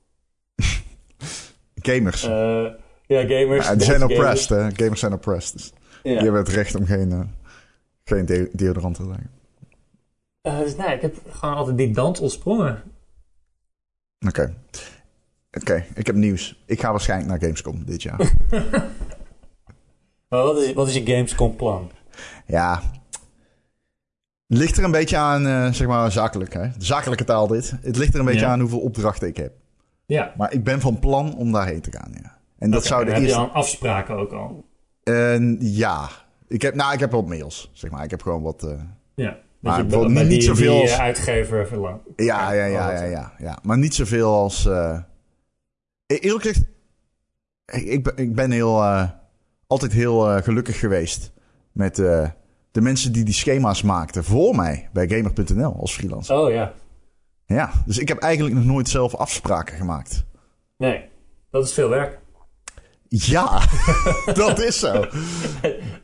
Gamers. Eh, ja, gamers. Ja, die zijn oppressed, hè. Gamers zijn oppressed. Dus Ja. Die hebben het recht om geen, geen de- deodorant te dragen. Eh, dus nee, ik heb gewoon altijd die dans ontsprongen. Oké. Oké, ik heb nieuws. Ik ga waarschijnlijk naar Gamescom dit jaar. Maar wat is, wat is je Gamescom plan? ja. Ligt er een beetje aan, eh, zeg maar, zakelijk, hè. Zakelijke taal dit. Het ligt er een beetje Ja. aan hoeveel opdrachten ik heb. Ja. Maar ik ben van plan om daarheen te gaan, ja. En dat zou de heb eerste... je dan afspraken ook al. Eh, ja. Ik heb, nou, ik heb wat mails, zeg maar. Ik heb gewoon wat... eh, Ja. Maar bijvoorbeeld niet die, zoveel die, als- eh, uitgever. Ja, ja, ja, ja, ja, ja. Maar niet zoveel als. Eh Eerlijk gezegd, ik, ik, ben- heel, eh, altijd heel eh, gelukkig geweest met de mensen die die schema's maakten voor mij bij Gamer.nl als freelancer. Oh ja. Ja, dus ik heb eigenlijk nog nooit zelf afspraken gemaakt. Nee, dat is veel werk. Ja, dat is zo.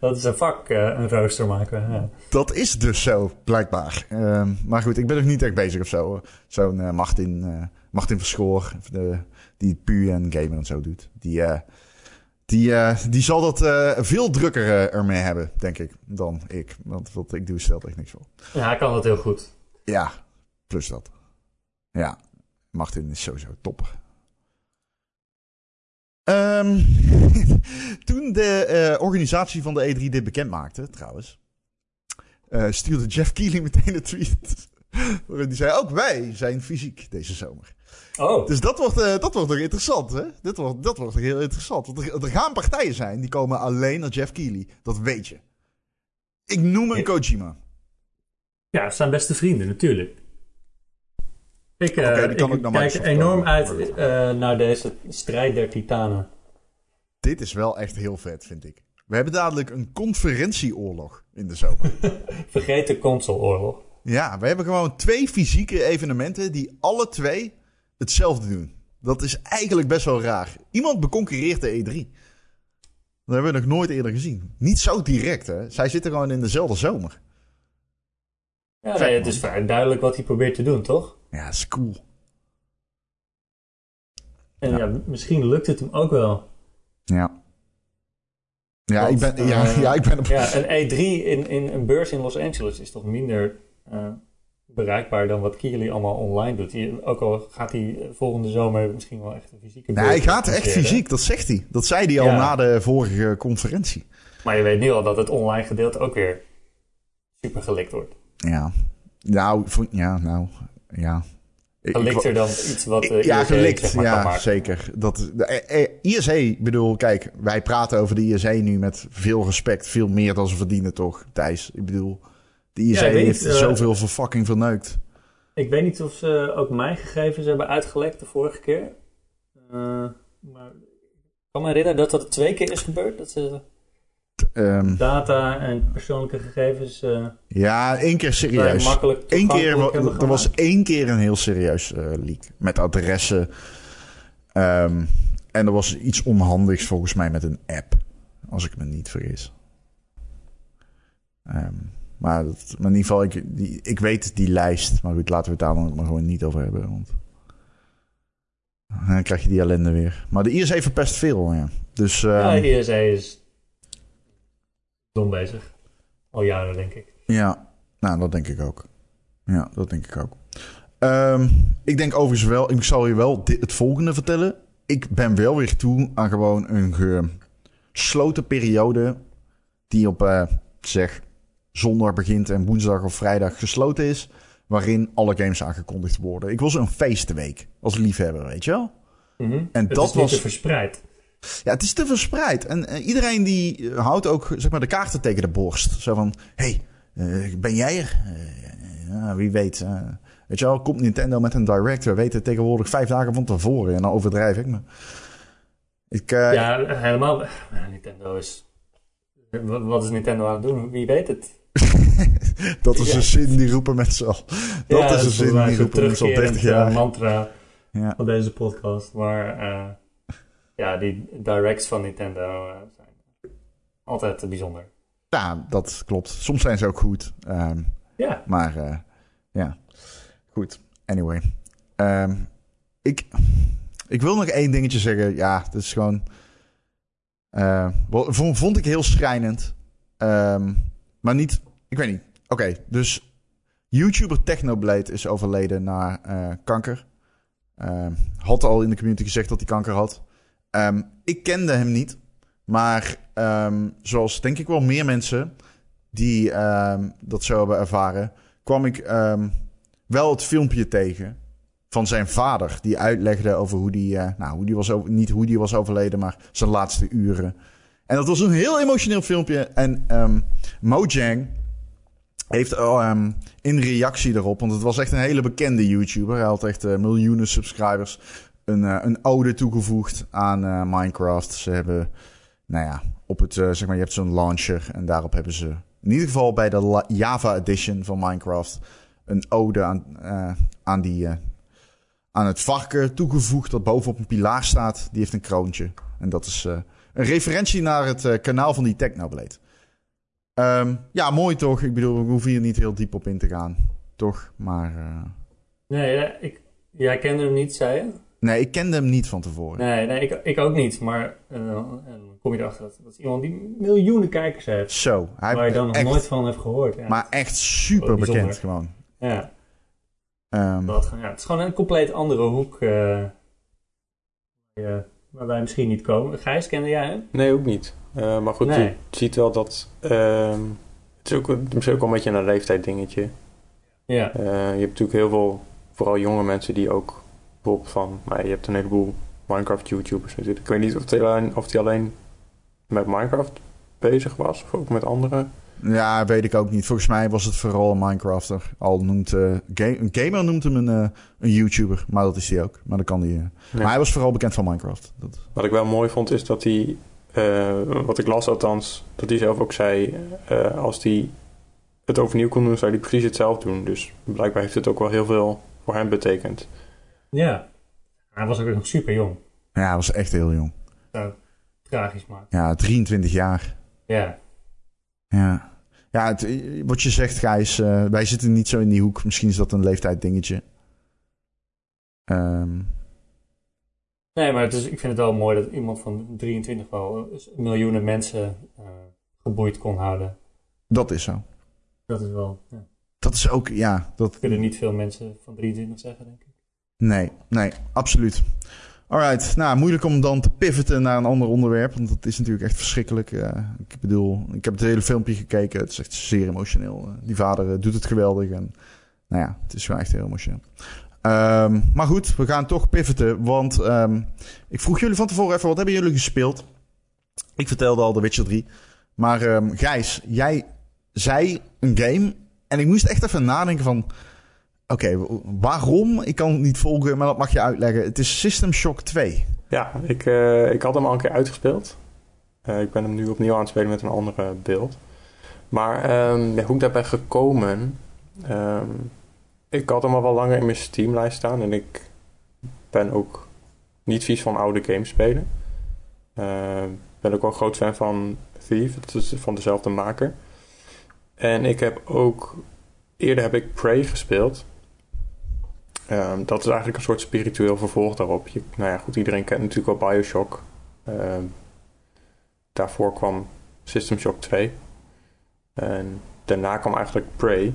Dat is een vak, een rooster maken. Ja. Dat is dus zo, blijkbaar. Ehm, maar goed, ik ben nog niet echt bezig of zo. Zo'n Martin, Martin Verschoor, de, die pu en gamer en zo doet. Die, eh, die, eh, die zal dat eh, veel drukker ermee hebben, denk ik, dan ik. Want wat ik doe stelt echt niks voor. ja, hij kan dat heel goed. Ja, Plus dat. Ja, Martin is sowieso topper. Ehm, toen de organisatie van de E3 dit bekend maakte, trouwens, stuurde Jeff Keighley meteen een tweet. waarin die zei, ook wij zijn fysiek deze zomer. Oh, Dus dat wordt, eh, dat wordt nog interessant, hè? Dit wordt, dat wordt nog heel interessant. Want er, er gaan partijen zijn die komen alleen naar Jeff Keighley. Dat weet je. Ik noem een Ja. Kojima. ja, het zijn beste vrienden, natuurlijk. Ik, naar kijk Microsoft enorm komen. uit eh, naar deze strijd der titanen. Dit is wel echt heel vet, vind ik. We hebben dadelijk een conferentieoorlog in de zomer. Vergeet de consoleoorlog. ja, we hebben gewoon twee fysieke evenementen die alle twee hetzelfde doen. Dat is eigenlijk best wel raar. Iemand beconcurreert de E3. Dat hebben we nog nooit eerder gezien. Niet zo direct, hè. Zij zitten gewoon in dezelfde zomer. Ja, nee, het is vrij duidelijk wat hij probeert te doen, toch? Ja, dat is cool. En Ja. ja. misschien lukt het hem ook wel. Ja. Ja, Want, ik ben, ja, eh, ja, ik ben op... Ja, een E3 in, in een beurs in Los Angeles is toch minder eh, bereikbaar dan wat Kili allemaal online doet. Ook al gaat hij volgende zomer misschien wel echt een fysieke Nee, hij gaat echt fysiek, dat zegt hij. Dat zei hij al Ja. na de vorige conferentie. Maar je weet nu al dat het online gedeelte ook weer super gelikt wordt. Ja. Nou, ja, nou, ja. Ik- ik- Gelikter dan iets wat eh ja, gelikt. zeg maar, kan ja, zeker. Dat, de, eh, eh, ISE, ik bedoel, kijk, wij praten over de ISE nu met veel respect. Veel meer dan ze verdienen, toch, Thijs? Ik bedoel, de ISE Ja, heeft niet, eh, zoveel voor fucking verneukt. Ik weet niet of ze ook mijn gegevens hebben uitgelekt de vorige keer. Eh, maar ik kan me herinneren dat dat twee keer is gebeurd. Dat ze Ehm, data en persoonlijke gegevens eh, ja, één keer serieus. makkelijk Eén keer, er was één keer een heel serieus leak. Met adressen. Ehm, en er was iets onhandigs volgens mij met een app. Als ik me niet vergis. Ehm, maar, dat, maar in ieder geval, ik, die, ik weet die lijst. Maar goed, laten we het daar dan maar gewoon niet over hebben. Want dan krijg je die ellende weer. Maar de ISE verpest veel, ja. Dus Ja, ehm, ISA is dom bezig. Al jaren, denk ik. Ja, nou, dat denk ik ook. Ja, dat denk ik ook. Ehm, ik denk overigens wel, ik zal je wel dit, het volgende vertellen. Ik ben wel weer toe aan gewoon een gesloten periode die op, eh, zeg, zondag begint en woensdag of vrijdag gesloten is, waarin alle games aangekondigd worden. Ik wil zo'n feestenweek als liefhebber, weet je wel? Mhm. En het dat is was- te verspreid. Ja, het is te verspreid. En eh, iedereen die eh, houdt ook zeg maar, de kaarten tegen de borst. Zo van, hey, eh, ben jij er? Ja, wie weet. weet je wel, komt Nintendo met een direct. We weten tegenwoordig vijf dagen van tevoren. En dan overdrijf ik me. Ik, ja, helemaal. Nintendo is. Wat is Nintendo aan het doen? Wie weet het? dat is ja. een zin die roepen mensen al. Dat Ja, is een zin die roepen mensen al 30 terugkerend, eh, jaar. mantra Ja. van deze podcast. Maar eh, ja, die directs van Nintendo eh, zijn altijd bijzonder. ja, dat klopt. Soms zijn ze ook goed. Ehm, Ja, Maar ja, goed. Anyway. Ehm, ik, ik wil nog één dingetje zeggen. Ja, dat is gewoon... vond, vond ik heel schrijnend. Ehm, maar niet... Ik weet niet. Oké, dus... YouTuber Technoblade is overleden na eh, kanker. Ehm, had al in de community gezegd dat hij kanker had. Ehm, ik kende hem niet. Maar ehm, zoals denk ik wel meer mensen die dat zo hebben ervaren, kwam ik wel het filmpje tegen van zijn vader. Die uitlegde over hoe die, eh, nou, hoe die was over, niet hoe die was overleden, maar zijn laatste uren. En dat was een heel emotioneel filmpje. En ehm, Mojang heeft ehm, in reactie daarop, want het was echt een hele bekende YouTuber. Hij had echt eh, miljoenen subscribers. Een, eh, een ode toegevoegd aan eh, Minecraft. Ze hebben, nou ja, op het, zeg maar, je hebt zo'n launcher. En daarop hebben ze, in ieder geval bij de Java edition van Minecraft, een ode aan, aan, die, aan het varken toegevoegd. Dat bovenop een pilaar staat. Die heeft een kroontje. En dat is een referentie naar het eh, kanaal van die Technoblade. Ehm, ja, mooi toch? Ik bedoel, we hoeven hier niet heel diep op in te gaan. Toch? Maar eh, nee, ja, ik, jij kende hem niet, zei je? nee, ik kende hem niet van tevoren. Nee, nee ik, ik ook niet. Maar eh, dan kom je erachter dat, dat is iemand die miljoenen kijkers heeft. Zo, hij waar je dan nog echt, nooit van hebt gehoord. Ja. maar echt super bijzonder. bekend gewoon. ja. Ehm, Dat, ja, het is gewoon een compleet andere hoek. ja, waar wij misschien niet komen. Gijs, kende jij hem? Nee, ook niet. Eh, maar goed, Nee. je ziet wel dat... ehm, het, is ook, het is ook wel een beetje een leeftijd dingetje. Ja. Eh, je hebt natuurlijk heel veel, vooral jonge mensen die ook bijvoorbeeld van... Maar je hebt een heleboel Minecraft YouTubers natuurlijk. Ik weet niet of hij alleen, of die alleen met Minecraft bezig was. Of ook met andere. Ja, weet ik ook niet. Volgens mij was het vooral een Minecrafter. Al noemt eh, ga- een gamer noemt hem een, eh, een YouTuber, maar dat is hij ook. Maar dan kan die. eh, Maar hij was vooral bekend van Minecraft. Dat, Wat ik wel mooi vond is dat hij... eh, wat ik las althans, dat hij zelf ook zei... eh, als hij het overnieuw kon doen, zou hij precies hetzelfde doen. Dus blijkbaar heeft het ook wel heel veel voor hem betekend. ja. Hij was ook nog super jong. ja, hij was echt heel jong. Tragisch maken. Ja, 23 jaar. Ja. Ja, ja het, wat je zegt, Gijs, eh, wij zitten niet zo in die hoek. Misschien is dat een leeftijd dingetje. Ehm, Nee, maar het is, ik vind het wel mooi dat iemand van 23 wel eh, miljoenen mensen eh, geboeid kon houden. dat is zo. Dat is wel. Ja. Dat is ook, ja, dat, Kunnen niet veel mensen van 23 zeggen, denk ik. Nee, nee, absoluut. Alright, nou moeilijk om dan te pivoten naar een ander onderwerp, want dat is natuurlijk echt verschrikkelijk. Eh, ik bedoel, ik heb het hele filmpje gekeken, het is echt zeer emotioneel. Eh, die vader eh, doet het geweldig en nou ja, het is gewoon echt heel emotioneel. Ehm, maar goed, we gaan toch pivoten, want ehm, ik vroeg jullie van tevoren even, wat hebben jullie gespeeld? Ik vertelde al The Witcher 3, maar ehm, Gijs, jij zei een game en ik moest echt even nadenken van... Oké, waarom? Ik kan het niet volgen, maar dat mag je uitleggen. Het is System Shock 2. Ja, ik, eh, ik had hem al een keer uitgespeeld. Eh, ik ben hem nu opnieuw aan het spelen met een andere beeld. Maar ehm, ja, hoe ik daar ben gekomen... ehm, ik had hem al wel langer in mijn Steamlijst staan. En ik ben ook niet vies van oude games spelen. Ehm, ben ook wel een groot fan van Thief. Het is van dezelfde maker. En ik heb ook... Eerder heb ik Prey gespeeld. Ehm, dat is eigenlijk een soort spiritueel vervolg daarop. Je, nou ja, goed, iedereen kent natuurlijk wel Bioshock. Ehm, daarvoor kwam System Shock 2. En daarna kwam eigenlijk Prey.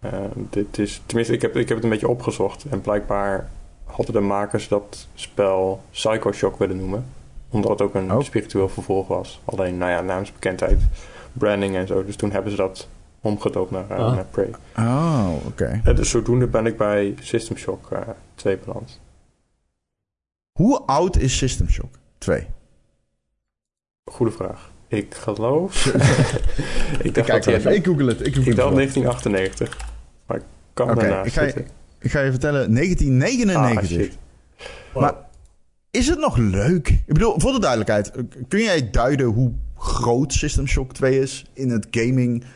Ehm, dit is, tenminste, ik heb, ik heb het een beetje opgezocht. En blijkbaar hadden de makers dat spel Psycho Shock willen noemen. Omdat het ook een Oh. spiritueel vervolg was. Alleen, nou ja, naamsbekendheid, branding en zo. Dus toen hebben ze dat omgedoopt naar, eh, Ah. naar Prey. Oh, oké. En dus zodoende ben ik bij System Shock eh 2 beland. Hoe oud is System Shock 2? Goede vraag. Ik geloof. ik dacht Kijk dat even, ik google het. Ik, google Ik het dacht wel. 1998. Maar ik kan Oké, daarnaast ik ga je- zitten. Ik ga je vertellen, 1999. Ah, shit. Maar is het nog leuk? Ik bedoel, voor de duidelijkheid, eh, kun jij duiden hoe groot System Shock 2 is in het gaming eh,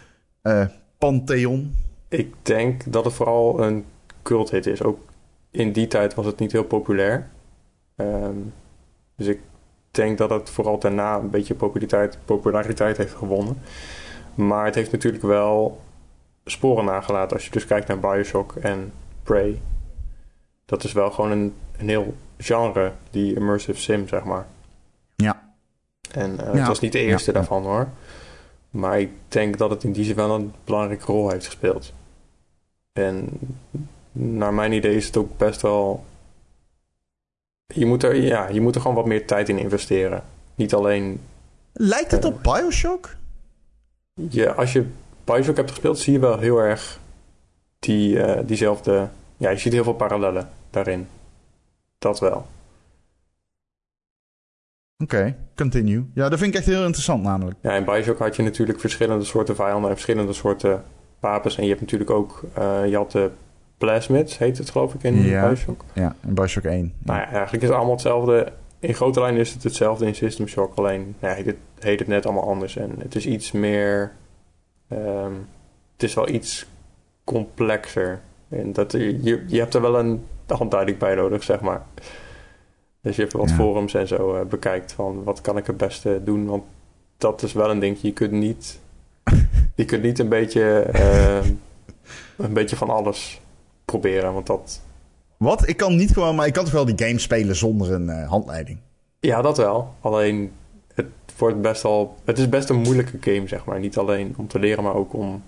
pantheon? Ik denk dat het vooral een cult hit is. Ook in die tijd was het niet heel populair. Ehm, dus ik denk dat het vooral daarna een beetje populariteit, populariteit heeft gewonnen. Maar het heeft natuurlijk wel sporen nagelaten. Als je dus kijkt naar Bioshock en Prey. Dat is wel gewoon een, een heel genre, die immersive sim, zeg maar. Ja. En eh, Ja. het was niet de eerste ja. daarvan hoor. Maar ik denk dat het in die zin wel een belangrijke rol heeft gespeeld. En naar mijn idee is het ook best wel. Je moet, er, ja, je moet er gewoon wat meer tijd in investeren. Niet alleen. Lijkt het op Bioshock? Je, als je Bioshock hebt gespeeld, zie je wel heel erg die, eh, diezelfde. Ja, je ziet heel veel parallellen daarin. Dat wel. Oké, continue. Ja, dat vind ik echt heel interessant namelijk. Ja, in Bioshock had je natuurlijk verschillende soorten vijanden en verschillende soorten wapens. En je hebt natuurlijk ook. je had de plasmids, heet het geloof ik in Ja. Bioshock. Ja, in Bioshock 1. Nou ja, eigenlijk is het allemaal hetzelfde. In grote lijnen is het hetzelfde in System Shock. Alleen ja, heet, het, heet het net allemaal anders. En het is iets meer. ehm, het is wel iets complexer. En dat, je, je hebt er wel een handleiding bij nodig, zeg maar. Dus je hebt wat Ja. forums en zo eh, bekijkt van wat kan ik het beste doen. Want dat is wel een dingetje. Je kunt niet, je kunt niet een beetje, ehm, een beetje van alles proberen. Want dat, Wat? Ik kan niet gewoon, maar ik kan toch wel die game spelen zonder een eh, handleiding? Ja, dat wel. Alleen het wordt best wel. Het is best een moeilijke game, zeg maar. Niet alleen om te leren, maar ook om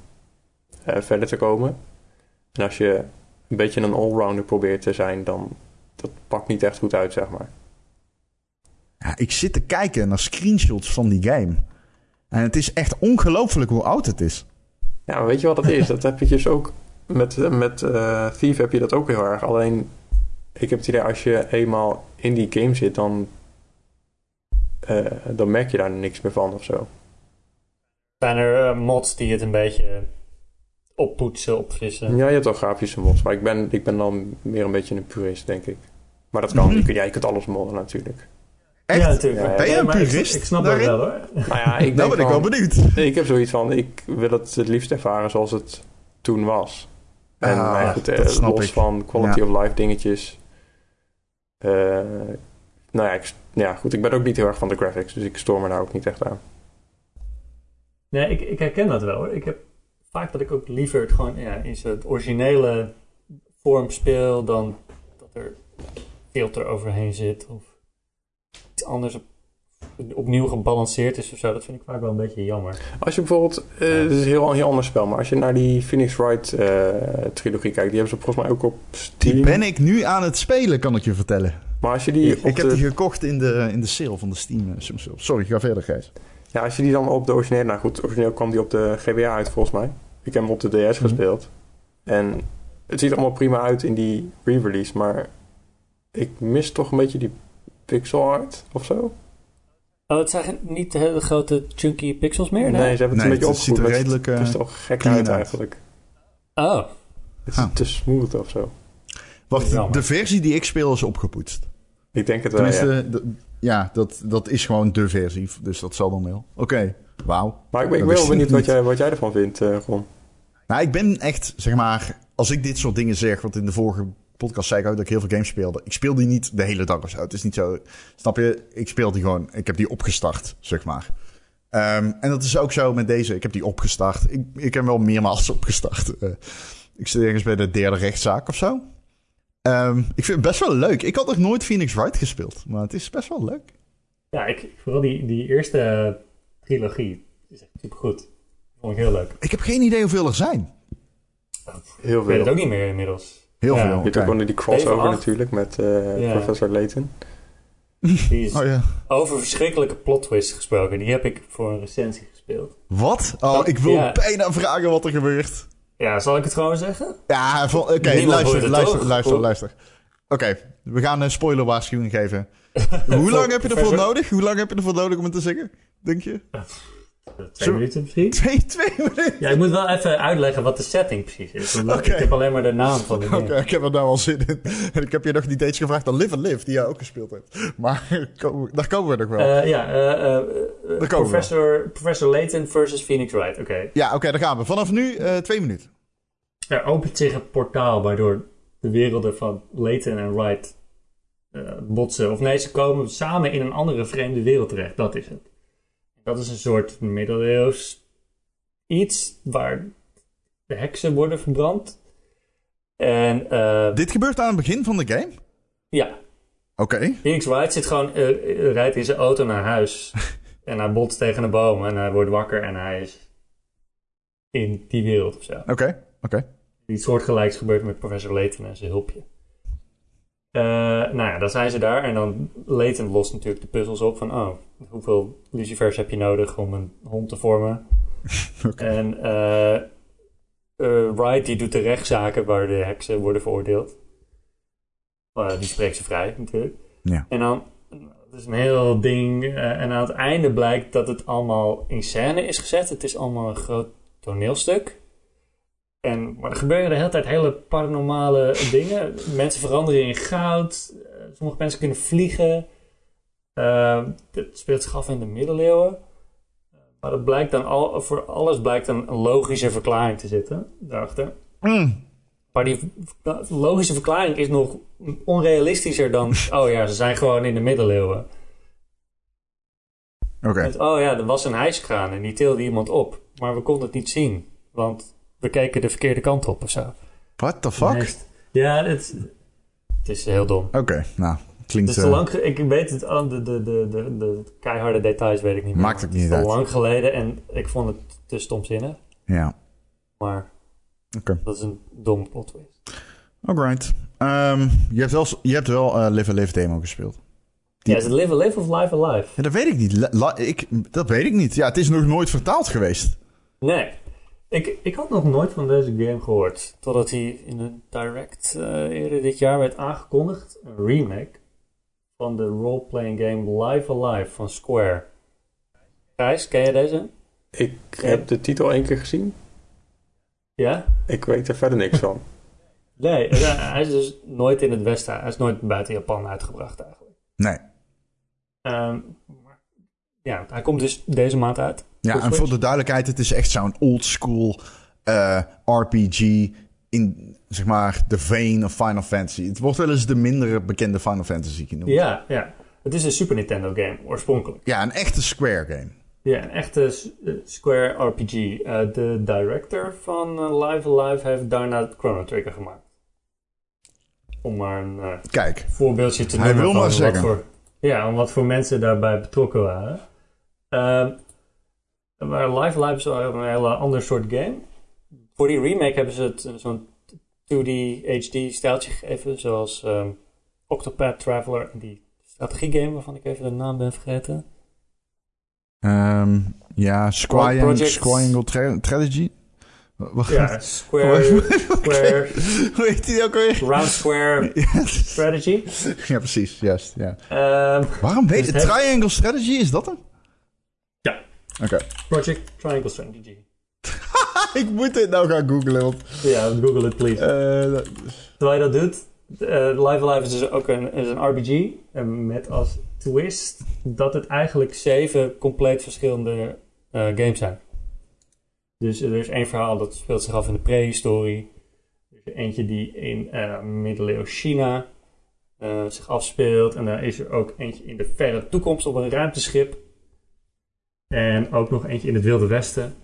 eh, verder te komen. En als je een beetje een allrounder probeert te zijn, dan dat pakt niet echt goed uit, zeg maar. Ja, ik zit te kijken naar screenshots van die game. En het is echt ongelooflijk hoe oud het is. Ja, maar weet je wat dat is? dat heb je dus ook met, met eh, Thief heb je dat ook heel erg. Alleen, ik heb het idee, als je eenmaal in die game zit, dan, eh, dan merk je daar niks meer van of zo. Zijn er eh, mods die het een beetje oppoetsen, opfrissen? Ja, je hebt wel grafische mods, maar ik ben, ik ben dan meer een beetje een purist, denk ik. Maar dat kan, je, kunt, ja, je kunt alles modden natuurlijk. Echt? Ja, natuurlijk. Ja, ja. Ben je een maar ik- purist Ik, snap daarin? dat wel hoor. Nou ja, ik Nou denk ben ik wel van- benieuwd. Ik heb zoiets van, ik wil het het liefst ervaren zoals het toen was. En Ah, nou ja, goed, dat eh, snap los ik. van quality Ja. of life dingetjes. Eh, nou ja, ik, ja, goed, ik ben ook niet heel erg van de graphics, dus ik stoor me daar ook niet echt aan. Nee, ik, ik herken dat wel hoor. Ik heb vaak dat ik ook liever het gewoon ja, in zijn originele vorm speel dan dat er filter overheen zit of iets anders op, opnieuw gebalanceerd is of zo. Dat vind ik vaak wel een beetje jammer. Als je bijvoorbeeld, eh het is een heel, een heel ander spel, maar als je naar die Phoenix Wright eh, trilogie kijkt, die hebben ze volgens mij ook op Steam. Die ben ik nu aan het spelen, kan ik je vertellen. Maar als je die, Ik, op heb de, die gekocht in de, in de sale van de Steam. eh. Sorry, ga verder, Gijs. ja, als je die dan op de originele, nou goed, origineel kwam die op de GBA uit volgens mij. Ik heb hem op de DS gespeeld. En het ziet er allemaal prima uit in die re-release, maar ik mis toch een beetje die pixel art of zo. Oh, het zijn niet de hele grote chunky pixels meer? Nee, ze hebben het Nee, een beetje het ziet er maar redelijk, Het is eh, toch gek uit eigenlijk. Oh, Het is Ah. te smooth of zo. Wacht, Jammer. de versie die ik speel is opgepoetst. Ik denk het wel, ja. Tenminste, d- ja, dat, dat is gewoon de versie. Dus dat zal dan wel. Oké, wauw. Maar ik ben, ik wel benieuwd wat jij, wat jij ervan vindt, eh Ron. Nou, ik ben echt, zeg maar, als ik dit soort dingen zeg, want in de vorige podcast zei ik ook dat ik heel veel games speelde. Ik speel die niet de hele dag of zo. Het is niet zo, snap je? Ik speel die gewoon, ik heb die opgestart, zeg maar. Ehm, en dat is ook zo met deze. Ik heb die opgestart. Ik, ik heb wel meermaals opgestart. Eh, ik zit ergens bij de derde rechtszaak of zo. Ehm, ik vind het best wel leuk. Ik had nog nooit Phoenix Wright gespeeld, maar het is best wel leuk. ja, ik, vooral die, die eerste trilogie is echt supergoed. Vond ik heel leuk. Ik heb geen idee hoeveel er zijn. Heel Ik weet het veel. ook niet meer inmiddels. Heel Ja. veel. Je ook gewoon die crossover natuurlijk met eh, Ja. Professor Layton. Oh ja. over verschrikkelijke plot twists gesproken. Die heb ik voor een recensie gespeeld. Wat? Oh, Dat- ik wil ja. bijna vragen wat er gebeurt. Ja, zal ik het gewoon zeggen? Ja, van- oké, luister, luister, luister, luister. Oké, we gaan een spoiler waarschuwing geven. Hoe lang heb je ervoor nodig? Hoe lang heb je ervoor nodig om het te zeggen? Denk je? Twee minuten misschien? Twee, twee minuten? Ja, ik moet wel even uitleggen wat de setting precies is. Oké. Ik heb alleen maar de naam van de Oké, ik heb er nou al zin in. En ik heb je nog niet eens gevraagd aan Live and Live, die jij ook gespeeld hebt. Maar daar komen we nog wel. Eh, ja, eh, eh, eh, we Professor, Professor Layton versus Phoenix Wright. Oké. ja, oké, daar gaan we. Vanaf nu twee minuten. Er opent zich een portaal waardoor de werelden van Layton en Wright botsen. Of nee, ze komen samen in een andere vreemde wereld terecht. Dat is het. Dat is een soort middeleeuws iets waar de heksen worden verbrand. En eh, Dit gebeurt aan het begin van de game? ja, Oké. Phoenix Wright zit gewoon, eh, eh, rijdt in zijn auto naar huis. en hij botst tegen een boom en hij wordt wakker en hij is in die wereld of zo. Oké, oké. Iets soortgelijks gebeurt met professor Layton en zijn hulpje. Eh, nou ja, dan zijn ze daar en dan Layton lost natuurlijk de puzzels op van oh, hoeveel lucifers heb je nodig om een hond te vormen? En eh eh, Wright die doet de rechtszaken waar de heksen worden veroordeeld. Die spreekt ze vrij natuurlijk. Ja. En dan, het is een heel ding. en aan het einde blijkt dat het allemaal in scène is gezet. Het is allemaal een groot toneelstuk. En, maar er gebeuren de hele tijd hele paranormale dingen. Mensen veranderen in goud. Eh, sommige mensen kunnen vliegen. Eh, het speelt zich af in de middeleeuwen. Maar het blijkt dan al, voor alles blijkt dan een logische verklaring te zitten daarachter. Mm. Maar die logische verklaring is nog onrealistischer dan... oh ja, ze zijn gewoon in de middeleeuwen. Oké. Oh ja, er was een hijskraan en die tilde iemand op. Maar we konden het niet zien. Want we keken de verkeerde kant op of zo. What the fuck? Ja, het, het is heel dom. Oké, nou, Het klinkt... is eh, lang... Ik weet het... oh, de, de, de, de, de keiharde details weet ik niet meer. Maakt Het is niet te uit. lang geleden en ik vond het te stomzinnig. Ja, Maar dat is een dom plot twist. Alright. Ehm, je hebt wel, je hebt wel eh, Live Live demo gespeeld. Ja, is het Live Alive of Live Alive? Ja, dat weet ik niet. La- la- ik, dat weet ik niet. Ja, het is nog nooit vertaald geweest. Nee. Ik, ik had nog nooit van deze game gehoord. Totdat hij in een direct eh, eerder dit jaar werd aangekondigd. Een remake van de roleplaying game Live Alive van Square. Gijs, ken je deze? Ik heb de titel één keer gezien. Ja? Ik weet er verder niks van. Nee, eh, hij is dus nooit in het Westen. Hij is nooit buiten Japan uitgebracht eigenlijk. Nee. Ehm, ja, hij komt dus deze maand uit. Ja, en voor de duidelijkheid, het is echt zo'n old school eh, RPG in, zeg maar, de vein of Final Fantasy. Het wordt wel eens de minder bekende Final Fantasy genoemd. Ja, ja. Het is een Super Nintendo game, oorspronkelijk. Ja, een echte Square game. Ja, een echte eh, Square RPG. Eh, de director van eh, Live Alive heeft daarna Chrono Trigger gemaakt. Om maar een Kijk, voorbeeldje te Hij noemen wil van maar wat zeggen. voor, ja, om wat voor mensen daarbij betrokken waren. Ehm, maar Live Alive is een hele ander soort game. Voor die remake hebben ze het eh, zo'n 2D HD stijltje gegeven, zoals ehm, Octopath Traveler en die strategiegame waarvan ik even de naam ben vergeten. ehm, ja, Squire, Tra- Strategy. Wacht, Ja, Square, Square Hoe heet die ook alweer? Round Square Strategy. ja, precies, juist. Ja. Waarom weet Dus het? het- Triangle Strategy, is dat hem? Ja. Oké. Project Triangle Strategy. Ik moet dit nou gaan googlen, want... Ja, google it please. eh, dat- Terwijl je dat doet, eh, Live Alive is dus ook een, is een RPG. En met als twist dat het eigenlijk zeven compleet verschillende eh, games zijn. Dus er is één verhaal dat speelt zich af in de prehistorie. Er is eentje die in eh middeleeuws China eh, zich afspeelt. En daar is er ook eentje in de verre toekomst op een ruimteschip. En ook nog eentje in het Wilde Westen.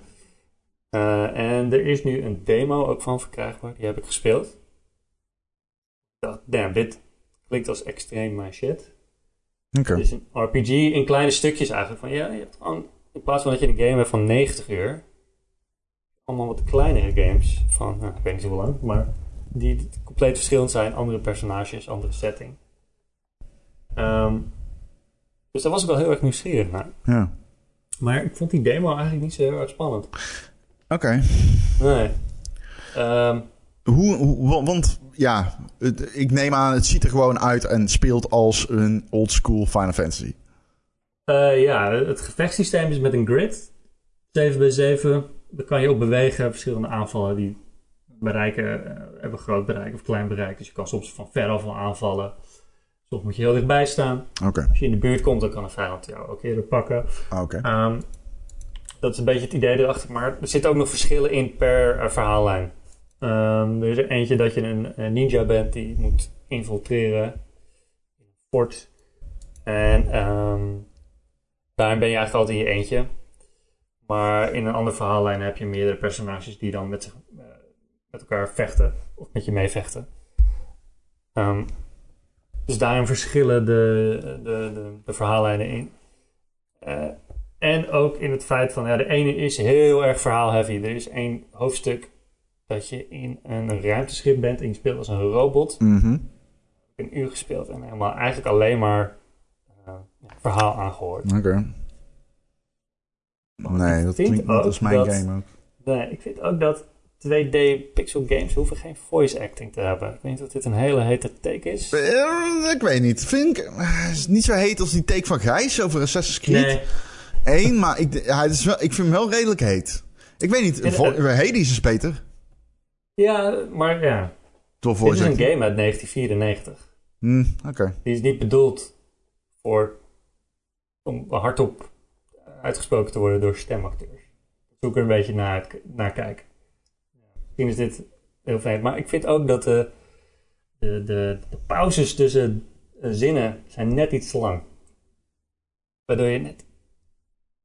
Eh, en er is nu een demo ook van verkrijgbaar. Die heb ik gespeeld. Dacht, damn, dit klinkt als extreem mijn shit. Het is een RPG in kleine stukjes eigenlijk. Van, ja, je hebt gewoon, in plaats van dat je een game hebt van 90 uur, allemaal wat kleinere games van, nou, ik weet niet hoe lang, maar die compleet verschillend zijn. Andere personages, andere setting. Ehm, dus daar was ik wel heel erg nieuwsgierig naar. Ja. Maar ik vond die demo eigenlijk niet zo heel erg spannend. Oké. Nee. Ehm, Hoe, hoe, wa- want ja, het- ik neem aan, het ziet er gewoon uit en speelt als een old school Final Fantasy. Eh, ja, het gevechtssysteem is met een grid. 7 bij 7. Daar kan je op bewegen. Verschillende aanvallen die bereiken, eh, hebben groot bereik of klein bereik. Dus je kan soms van ver af wel aanvallen. Soms moet je heel dichtbij staan. Als je in de buurt komt, dan kan een vijand jou ook eerder pakken. Ah. Ehm, dat is een beetje het idee erachter. Maar er zitten ook nog verschillen in per eh, verhaallijn. Ehm, er is er eentje dat je een, een ninja bent die moet infiltreren in een fort. En ehm, daarin ben je eigenlijk altijd in je eentje. Maar in een andere verhaallijn heb je meerdere personages die dan met, eh, met elkaar vechten. Of met je meevechten. Ehm, dus daarin verschillen de, de, de, de verhaallijnen in. Eh, en ook in het feit van, ja, de ene is heel erg verhaalheavy. Er is één hoofdstuk dat je in een ruimteschip bent en je speelt als een robot. Mhm. Een uur gespeeld en helemaal eigenlijk alleen maar eh, verhaal aangehoord. Oké. Nee, dat klinkt niet als mijn dat- game ook. Nee, ik vind ook dat 2D pixel games hoeven geen voice acting te hebben. Ik weet niet of dit een hele hete take is. Eh, Ik weet niet. Vind ik, eh, is niet zo heet als die take van Gijs over Assassin's Creed Nee, 1, maar ik, hij is wel, ik vind hem wel redelijk heet. Ik weet niet, En, vo- eh, Hades is beter. ja, maar ja. Door Dit is een game uit 1994. Hm, Oké. Die is niet bedoeld voor om hardop uitgesproken te worden door stemacteurs. Zoek er een beetje naar, naar kijken. Misschien is dit heel fijn. Maar ik vind ook dat de, de, de, de pauzes tussen eh, zinnen zijn net iets te lang. Waardoor je net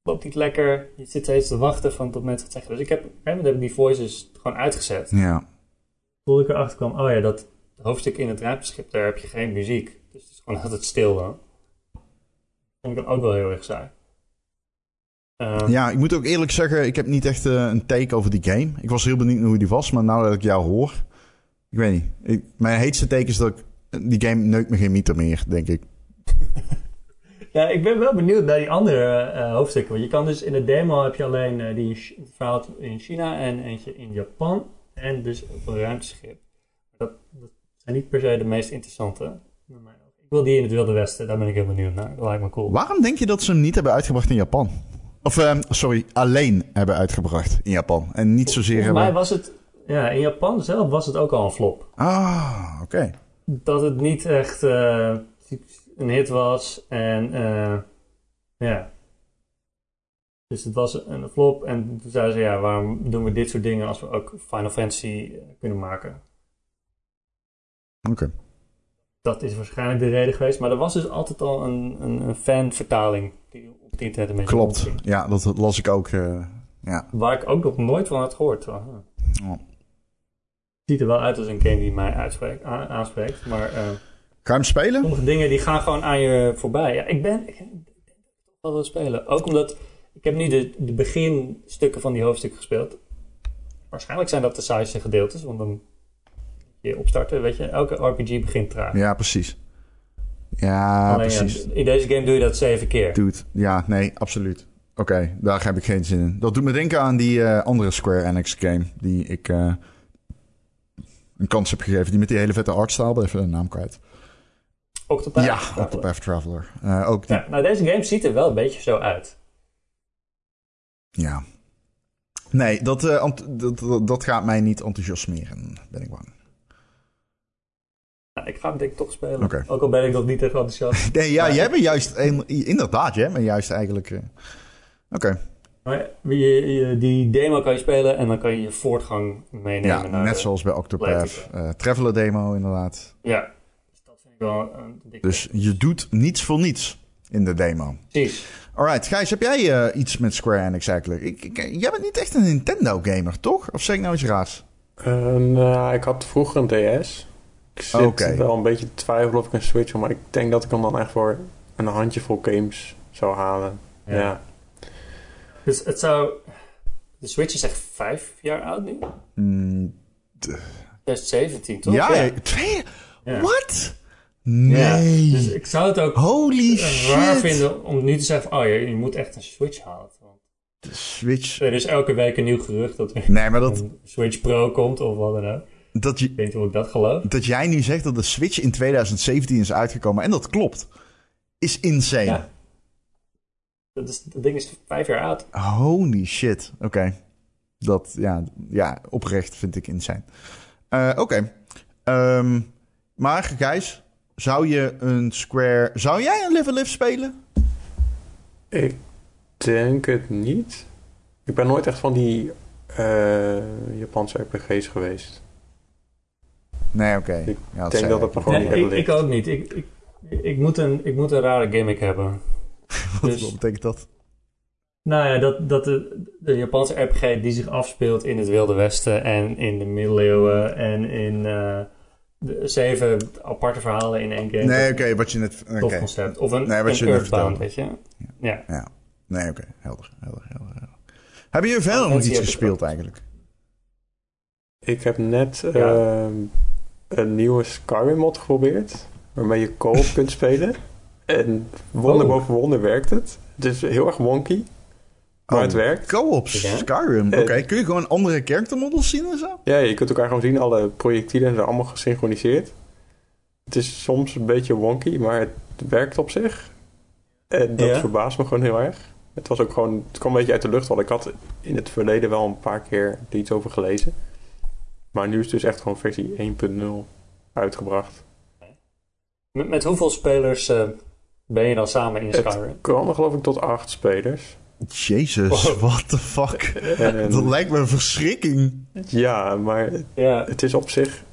loopt niet lekker. Je zit steeds te wachten van tot mensen het zeggen. Dus ik heb, hè, heb ik die voices gewoon uitgezet. Ja. Toen ik erachter kwam, oh ja, dat hoofdstuk in het ruimteschip, daar heb je geen muziek. Dus het is gewoon altijd stil dan. Vond ik dan ook wel heel erg saai. Ehm, ja, ik moet ook eerlijk zeggen, ik heb niet echt eh, een take over die game. Ik was heel benieuwd hoe die was, maar nou dat ik jou hoor, Ik weet niet. Ik, mijn heetste teken is dat ik... Die game neukt me geen meter meer, denk ik. Ja, ik ben wel benieuwd naar die andere eh, hoofdstukken. Want je kan dus in de demo heb je alleen eh, die in verhaal in China en eentje in Japan. En dus op een ruimteschip. Dat, dat zijn niet per se de meest interessante. Ik wil die in het Wilde Westen, daar ben ik heel benieuwd naar. Dat lijkt me cool. Waarom denk je dat ze hem niet hebben uitgebracht in Japan? Of, ehm, sorry, alleen hebben uitgebracht in Japan. En niet zozeer Volgens mij hebben... was het, ja, in Japan zelf was het ook al een flop. Ah, oké. Dat het niet echt eh, een hit was en eh, ja. Dus het was een flop en toen zeiden ze ja, waarom doen we dit soort dingen als we ook Final Fantasy eh, kunnen maken? Oké. Dat is waarschijnlijk de reden geweest, maar er was dus altijd al een, een, een fanvertaling die het internet een beetje Klopt. Ja, dat las ik ook. eh, ja. Waar ik ook nog nooit van had gehoord. Oh. Ziet er wel uit als een game die mij uitspreekt, aanspreekt, maar eh, Ga je hem spelen? sommige dingen die gaan gewoon aan je voorbij. Ja, ik ben, ik wel wil spelen. Ook omdat ik heb nu de, de beginstukken van die hoofdstukken gespeeld. Waarschijnlijk zijn dat de saaiste gedeeltes, want dan je opstarten, weet je, elke RPG begint traag. Ja, precies. Ja, Alleen, ja, precies. in deze game doe je dat zeven keer. Dude, ja, nee, absoluut. Oké, daar heb ik geen zin in. Dat doet me denken aan die eh, andere Square Enix game die ik eh, een kans heb gegeven. Die met die hele vette artstyle, even de naam kwijt. Octopath ja, Traveler. Octopath Traveler. Eh, ook die, Ja, nou, deze game ziet er wel een beetje zo uit. ja. Nee, dat, dat, dat, dat gaat mij niet enthousiasmeren, ben ik bang. Ik ga hem denk ik toch spelen. Ook al ben ik nog niet echt enthousiast. Nee, ja, Maar- jij bent juist, een- inderdaad, jij bent juist eigenlijk... eh, Oké, Maar je, je- die demo kan je spelen en dan kan je je voortgang meenemen. ja, naar net de- zoals bij Octopath. Eh Traveler demo, inderdaad. Ja, dus dat vind ik wel een dikke... Dus je doet niets voor niets in de demo. Precies. Alright, Gijs, heb jij eh, iets met Square Enix eigenlijk? Ik, ik- jij bent niet echt een Nintendo-gamer, toch? Of zeg ik nou iets raars? Eh, nou, ik had vroeger een DS. Ik zit Oké. wel een beetje te twijfelen of ik een Switch wil, maar ik denk dat ik hem dan echt voor een handjevol games zou halen. Ja. Ja. Dus het zou... De Switch is echt vijf jaar oud nu? Mm, 2017, toch? ja, ja. twee... Ja. What? Ja, Nee. Dus ik zou het ook Holy raar shit. vinden om nu te zeggen van... Oh, je, je moet echt een Switch halen. Want De Switch... er is elke week een nieuw gerucht dat er Nee, maar dat, een Switch Pro komt of wat dan ook. Dat, je, Ik weet niet hoe ik dat geloof. dat jij nu zegt dat de Switch in 2017 is uitgekomen, en dat klopt, is insane. Ja. Dat, is, dat ding is vijf jaar oud. Holy shit. Oké. Dat, ja, ja, oprecht vind ik insane. Eh, Oké. Ehm, maar, Gijs, zou je een Square... Zou jij een Live Live spelen? Ik denk het niet. Ik ben nooit echt van die eh, Japanse RPG's geweest. Nee, oké. Ik Ja, denk zei dat het ook. Gewoon Nee, niet ik, hebben ik ook niet. Ik, ik, ik, moet een, ik moet een rare gimmick hebben. Wat dus- wat betekent dat? Nou ja, dat, dat de, de Japanse RPG die zich afspeelt in het Wilde Westen en in de middeleeuwen en in eh, de zeven aparte verhalen in één game. Nee, oké, wat je net... tof concept. Of een, Nee, wat een je net Earthbound, vertelde. weet je. Ja. Nee, oké. Helder, helder, helder, helder. Heb je verder nog iets gespeeld eigenlijk? Ik heb net Ja. ehm, een nieuwe Skyrim mod geprobeerd. Waarmee je co-op kunt spelen. En wonder Oh. boven wonder werkt het. Het is heel erg wonky. Maar Oh. het werkt. Co-op Ja. Skyrim. Oké, kun je gewoon andere charactermodels zien en zo? Ja, je kunt elkaar gewoon zien. Alle projectielen zijn allemaal gesynchroniseerd. Het is soms een beetje wonky, maar het werkt op zich. En dat Ja. verbaast me gewoon heel erg. Het, was ook gewoon, het kwam een beetje uit de lucht, want ik had in het verleden wel een paar keer er iets over gelezen. Maar nu is het dus echt gewoon versie 1.0 uitgebracht. Met, met hoeveel spelers eh, ben je dan samen in Het- Skyrim? Kwam er geloof ik tot acht spelers. Jezus, Wow. what the fuck? En, Dat lijkt me een verschrikking. ja, maar Ja, het is op zich...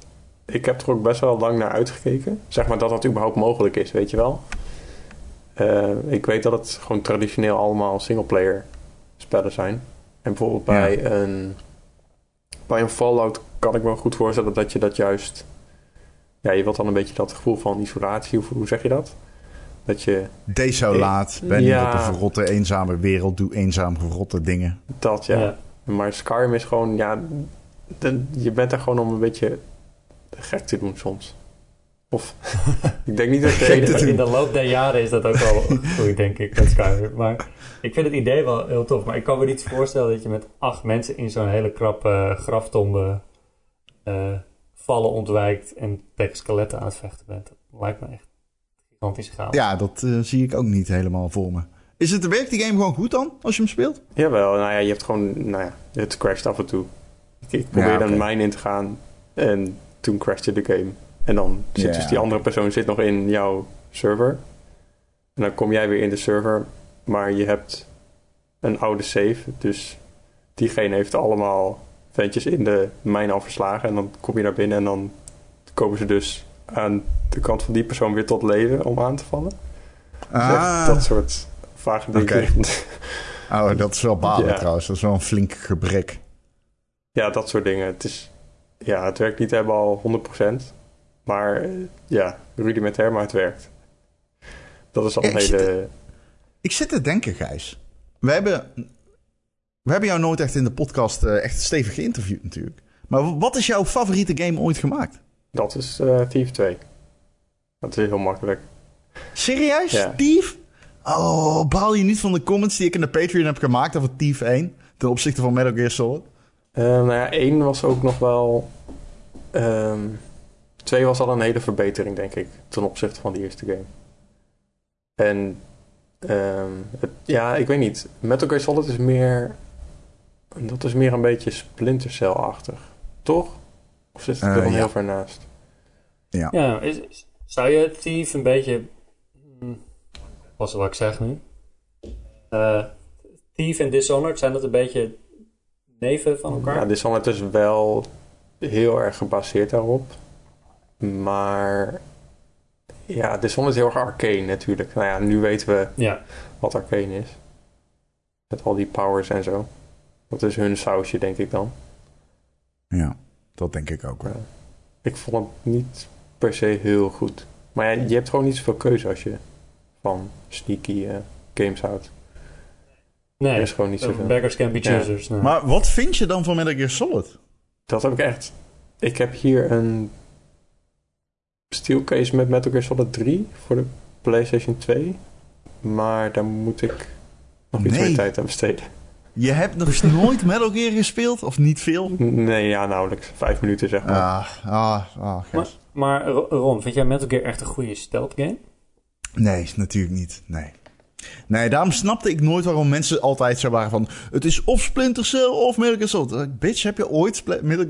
Ik heb er ook best wel lang naar uitgekeken. Zeg maar dat dat überhaupt mogelijk is, weet je wel. Eh, ik weet dat het gewoon traditioneel allemaal singleplayer spellen zijn. En bijvoorbeeld bij, een, bij een Fallout kan ik me goed voorstellen dat je dat juist... Ja, je wilt dan een beetje dat gevoel van isolatie, of hoe zeg je dat? Dat je Desolaat. Ben niet Ja. op een verrotte, eenzame wereld. Doe eenzaam verrotte dingen. dat, ja. ja. Maar Skyrim is gewoon, ja, de- je bent er gewoon om een beetje gek te doen soms. Of, ik denk niet dat de enige-. In de loop der jaren is dat ook wel goed, denk ik, met Skyrim. Maar ik vind het idee wel heel tof. Maar ik kan me niet voorstellen dat je met acht mensen in zo'n hele krappe eh, graftombe eh, vallen ontwijkt en tegen skeletten aan het vechten bent. Dat lijkt me echt gigantisch gaaf. Ja, dat eh, zie ik ook niet helemaal voor me. Is het, werkt die game gewoon goed dan, als je hem speelt? Jawel, nou ja, je hebt gewoon, nou ja, het crasht af en toe. Ik, ik probeerde Ja, oké. een mine in te gaan en toen crashte de game. En dan zit Ja, dus die andere persoon zit nog in jouw server. En dan kom jij weer in de server, maar je hebt een oude save. Dus diegene heeft allemaal ventjes in de mine al verslagen. En dan kom je naar binnen en dan komen ze dus aan de kant van die persoon weer tot leven om aan te vallen. Dus Ah, Dat soort vage dingen. Oh, dat is wel balen Ja. trouwens. Dat is wel een flink gebrek. Ja, dat soort dingen. Het, is, ja, het werkt niet helemaal 100%. Maar ja, rudimentair, maar het werkt. Dat is al een ik zit hele... Ik zit te denken, Gijs. We hebben, we hebben jou nooit echt in de podcast eh, echt stevig geïnterviewd natuurlijk. Maar wat is jouw favoriete game ooit gemaakt? Dat is eh Thief 2. Dat is heel makkelijk. Serieus? Ja. Thief? Oh, baal je niet van de comments die ik in de Patreon heb gemaakt over Thief 1? Ten opzichte van Metal Gear Solid? Eh, nou ja, 1 was ook nog wel... ehm 2 was al een hele verbetering, denk ik. Ten opzichte van de eerste game. En... ehm, het- ja, ik weet niet. Metal Gear Solid is meer... Dat is meer een beetje Splinter Cell-achtig. Toch? Of zit het er Eh, dan ja. heel ver naast? Ja, is, is- zou je Thief een beetje... hmm, Wat ik zeggen nu? Eh Thief en Dishonored, zijn dat een beetje neven van elkaar? Ja, Dishonored is wel heel erg gebaseerd daarop. Maar ja, Dishonored is heel erg arcane natuurlijk. Nou ja, nu weten we ja. wat arcane is. Met al die powers en zo. Dat is hun sausje, denk ik dan. Ja, dat denk ik ook wel. Ik vond het niet per se heel goed. Maar ja, je hebt gewoon niet zoveel keuze als je van sneaky eh, games houdt. Nee, Er is gewoon niet zoveel. beggars can be Ja. choosers. nee. Maar wat vind je dan van Metal Gear Solid? Dat heb ik echt. Ik heb hier een steelcase met Metal Gear Solid 3 voor de PlayStation 2. Maar daar moet ik nog iets Nee. meer tijd aan besteden. Je hebt nog nooit Metal Gear gespeeld? Of niet veel? Nee, ja, nauwelijks. Vijf minuten zeg maar. Ah, ah, ah. Maar Ro- Ron, vind jij Metal Gear echt een goede stealth game? Nee, natuurlijk niet. Nee. Nee, daarom snapte ik nooit waarom mensen altijd zo waren van... Het is of Splinter Cell of Metal Gear Solid. Eh, Bitch, heb je ooit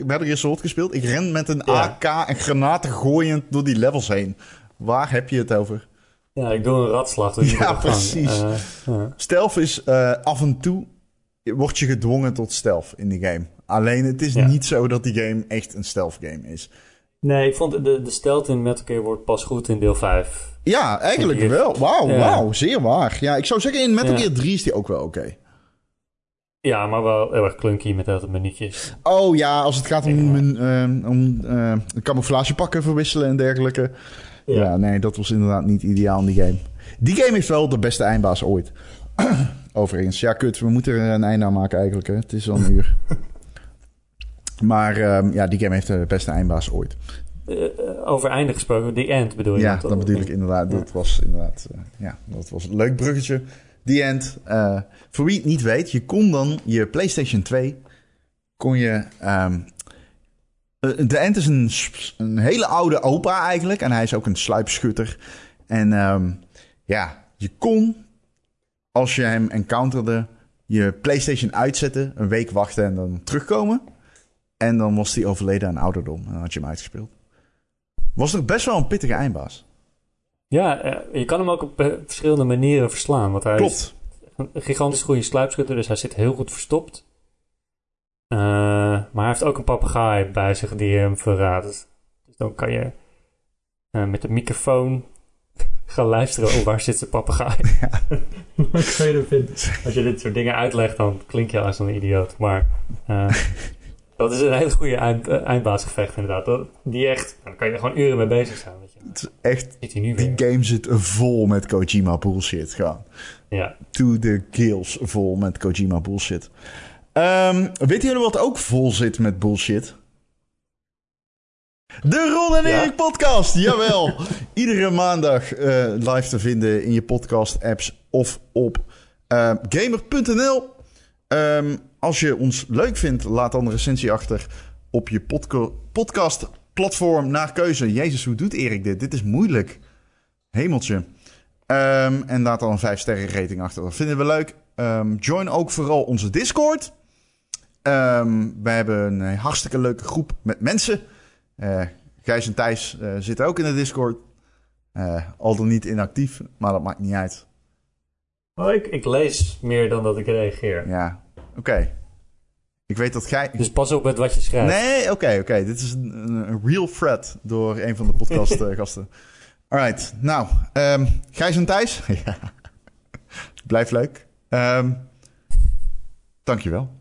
Metal Gear Solid gespeeld? Ik ren met een Ja. AK en granaten gooiend door die levels heen. Waar heb je het over? Ja, ik doe een ratslag. Dus Ja, precies. ja. Stealth is eh, af en toe... Word je gedwongen tot stealth in die game. Alleen het is Ja. niet zo dat die game echt een stealth game is. Nee, ik vond de, de stealth in Metal Gear wordt pas goed in deel 5. Ja, eigenlijk Hier. wel. Wauw, Ja. wauw. Zeer waar. Ja, ik zou zeggen in Metal Ja. Gear 3 is die ook wel oké. Ja, maar wel heel erg clunky met dat minuutjes. Oh ja, als het gaat om, Ja. een, eh, om eh, camouflagepakken verwisselen en dergelijke. Ja. nee, dat was inderdaad niet ideaal in die game. Die game heeft wel de beste eindbaas ooit. Overigens. Ja, kut. We moeten er een einde aan maken eigenlijk. Hè. Het is al een uur. Maar ehm, ja, die game heeft de beste eindbaas ooit. Eh, eh, over einde gesproken, The End bedoel je? Ja, dat bedoel ik inderdaad. Dat was inderdaad... eh, ja, dat was een leuk bruggetje. The End. Eh, voor wie het niet weet, je kon dan je PlayStation 2... kon je... eh, The End is een, een hele oude opa eigenlijk. En hij is ook een sluipschutter. En ehm, ja, je kon, als je hem encounterde... je PlayStation uitzetten, een week wachten en dan terugkomen. En dan was hij overleden aan ouderdom. En dan had je hem uitgespeeld. Was toch best wel een pittige eindbaas. Ja, eh, je kan hem ook op eh, verschillende manieren verslaan. Want hij is Klopt. een gigantisch goede sluipschutter, dus hij zit heel goed verstopt. Eh, maar hij heeft ook een papegaai bij zich die hem verraadt. Dus dan kan je met de microfoon gaan luisteren. Oh, waar zit zijn papegaai? Wat kan je dan vinden? Als je dit soort dingen uitlegt, dan klink je als een idioot. Maar eh, dat is een hele goede eind, eh, eindbaasgevecht inderdaad. Dat, die echt, daar kan je er gewoon uren mee bezig zijn. Weet je. Het is echt, die weer? game zit vol met Kojima bullshit. Gewoon. Ja. To the gills vol met Kojima bullshit. Ehm weten jullie wat ook vol zit met bullshit? De Ron en Ja? Erik podcast, jawel. Iedere maandag eh, live te vinden in je podcast apps of op eh, gamer.nl. Ehm, als je ons leuk vindt, laat dan een recensie achter op je podco- podcast platform naar keuze. Jezus, hoe doet Erik dit? Dit is moeilijk. Hemeltje. Ehm, en laat dan een 5 sterren rating achter. Dat vinden we leuk. Ehm, join ook vooral onze Discord. We hebben een hartstikke leuke groep met mensen. Eh Gijs en Thijs eh, zitten ook in de Discord. Eh, al dan niet inactief, maar dat maakt niet uit. Oh, ik, ik lees meer dan dat ik reageer. Ja, oké. Ik weet dat Gij... Dus pas op met wat je schrijft. Nee, oké, oké. Dit is een, een- real threat door een van de podcastgasten. Alright, nou. ehm Gijs en Thijs. ja. Blijf leuk. Ehm dankjewel.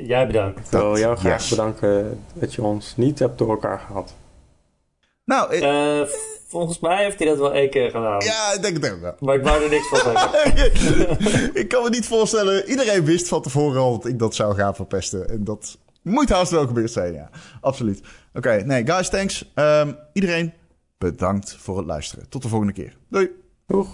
Jij bedankt. Ik wil jou graag Yes. bedanken dat je ons niet hebt door elkaar gehad. Nou, eh, Eh, volgens mij heeft hij dat wel één keer gedaan. ja, ik denk het ook wel. Maar ik wou er niks van zeggen. ik kan me niet voorstellen. Iedereen wist van tevoren al dat ik dat zou gaan verpesten. En dat moet haast wel gebeurd zijn, ja. Absoluut. Oké, nee, guys, thanks. Ehm, iedereen, bedankt voor het luisteren. Tot de volgende keer. Doei. Doeg.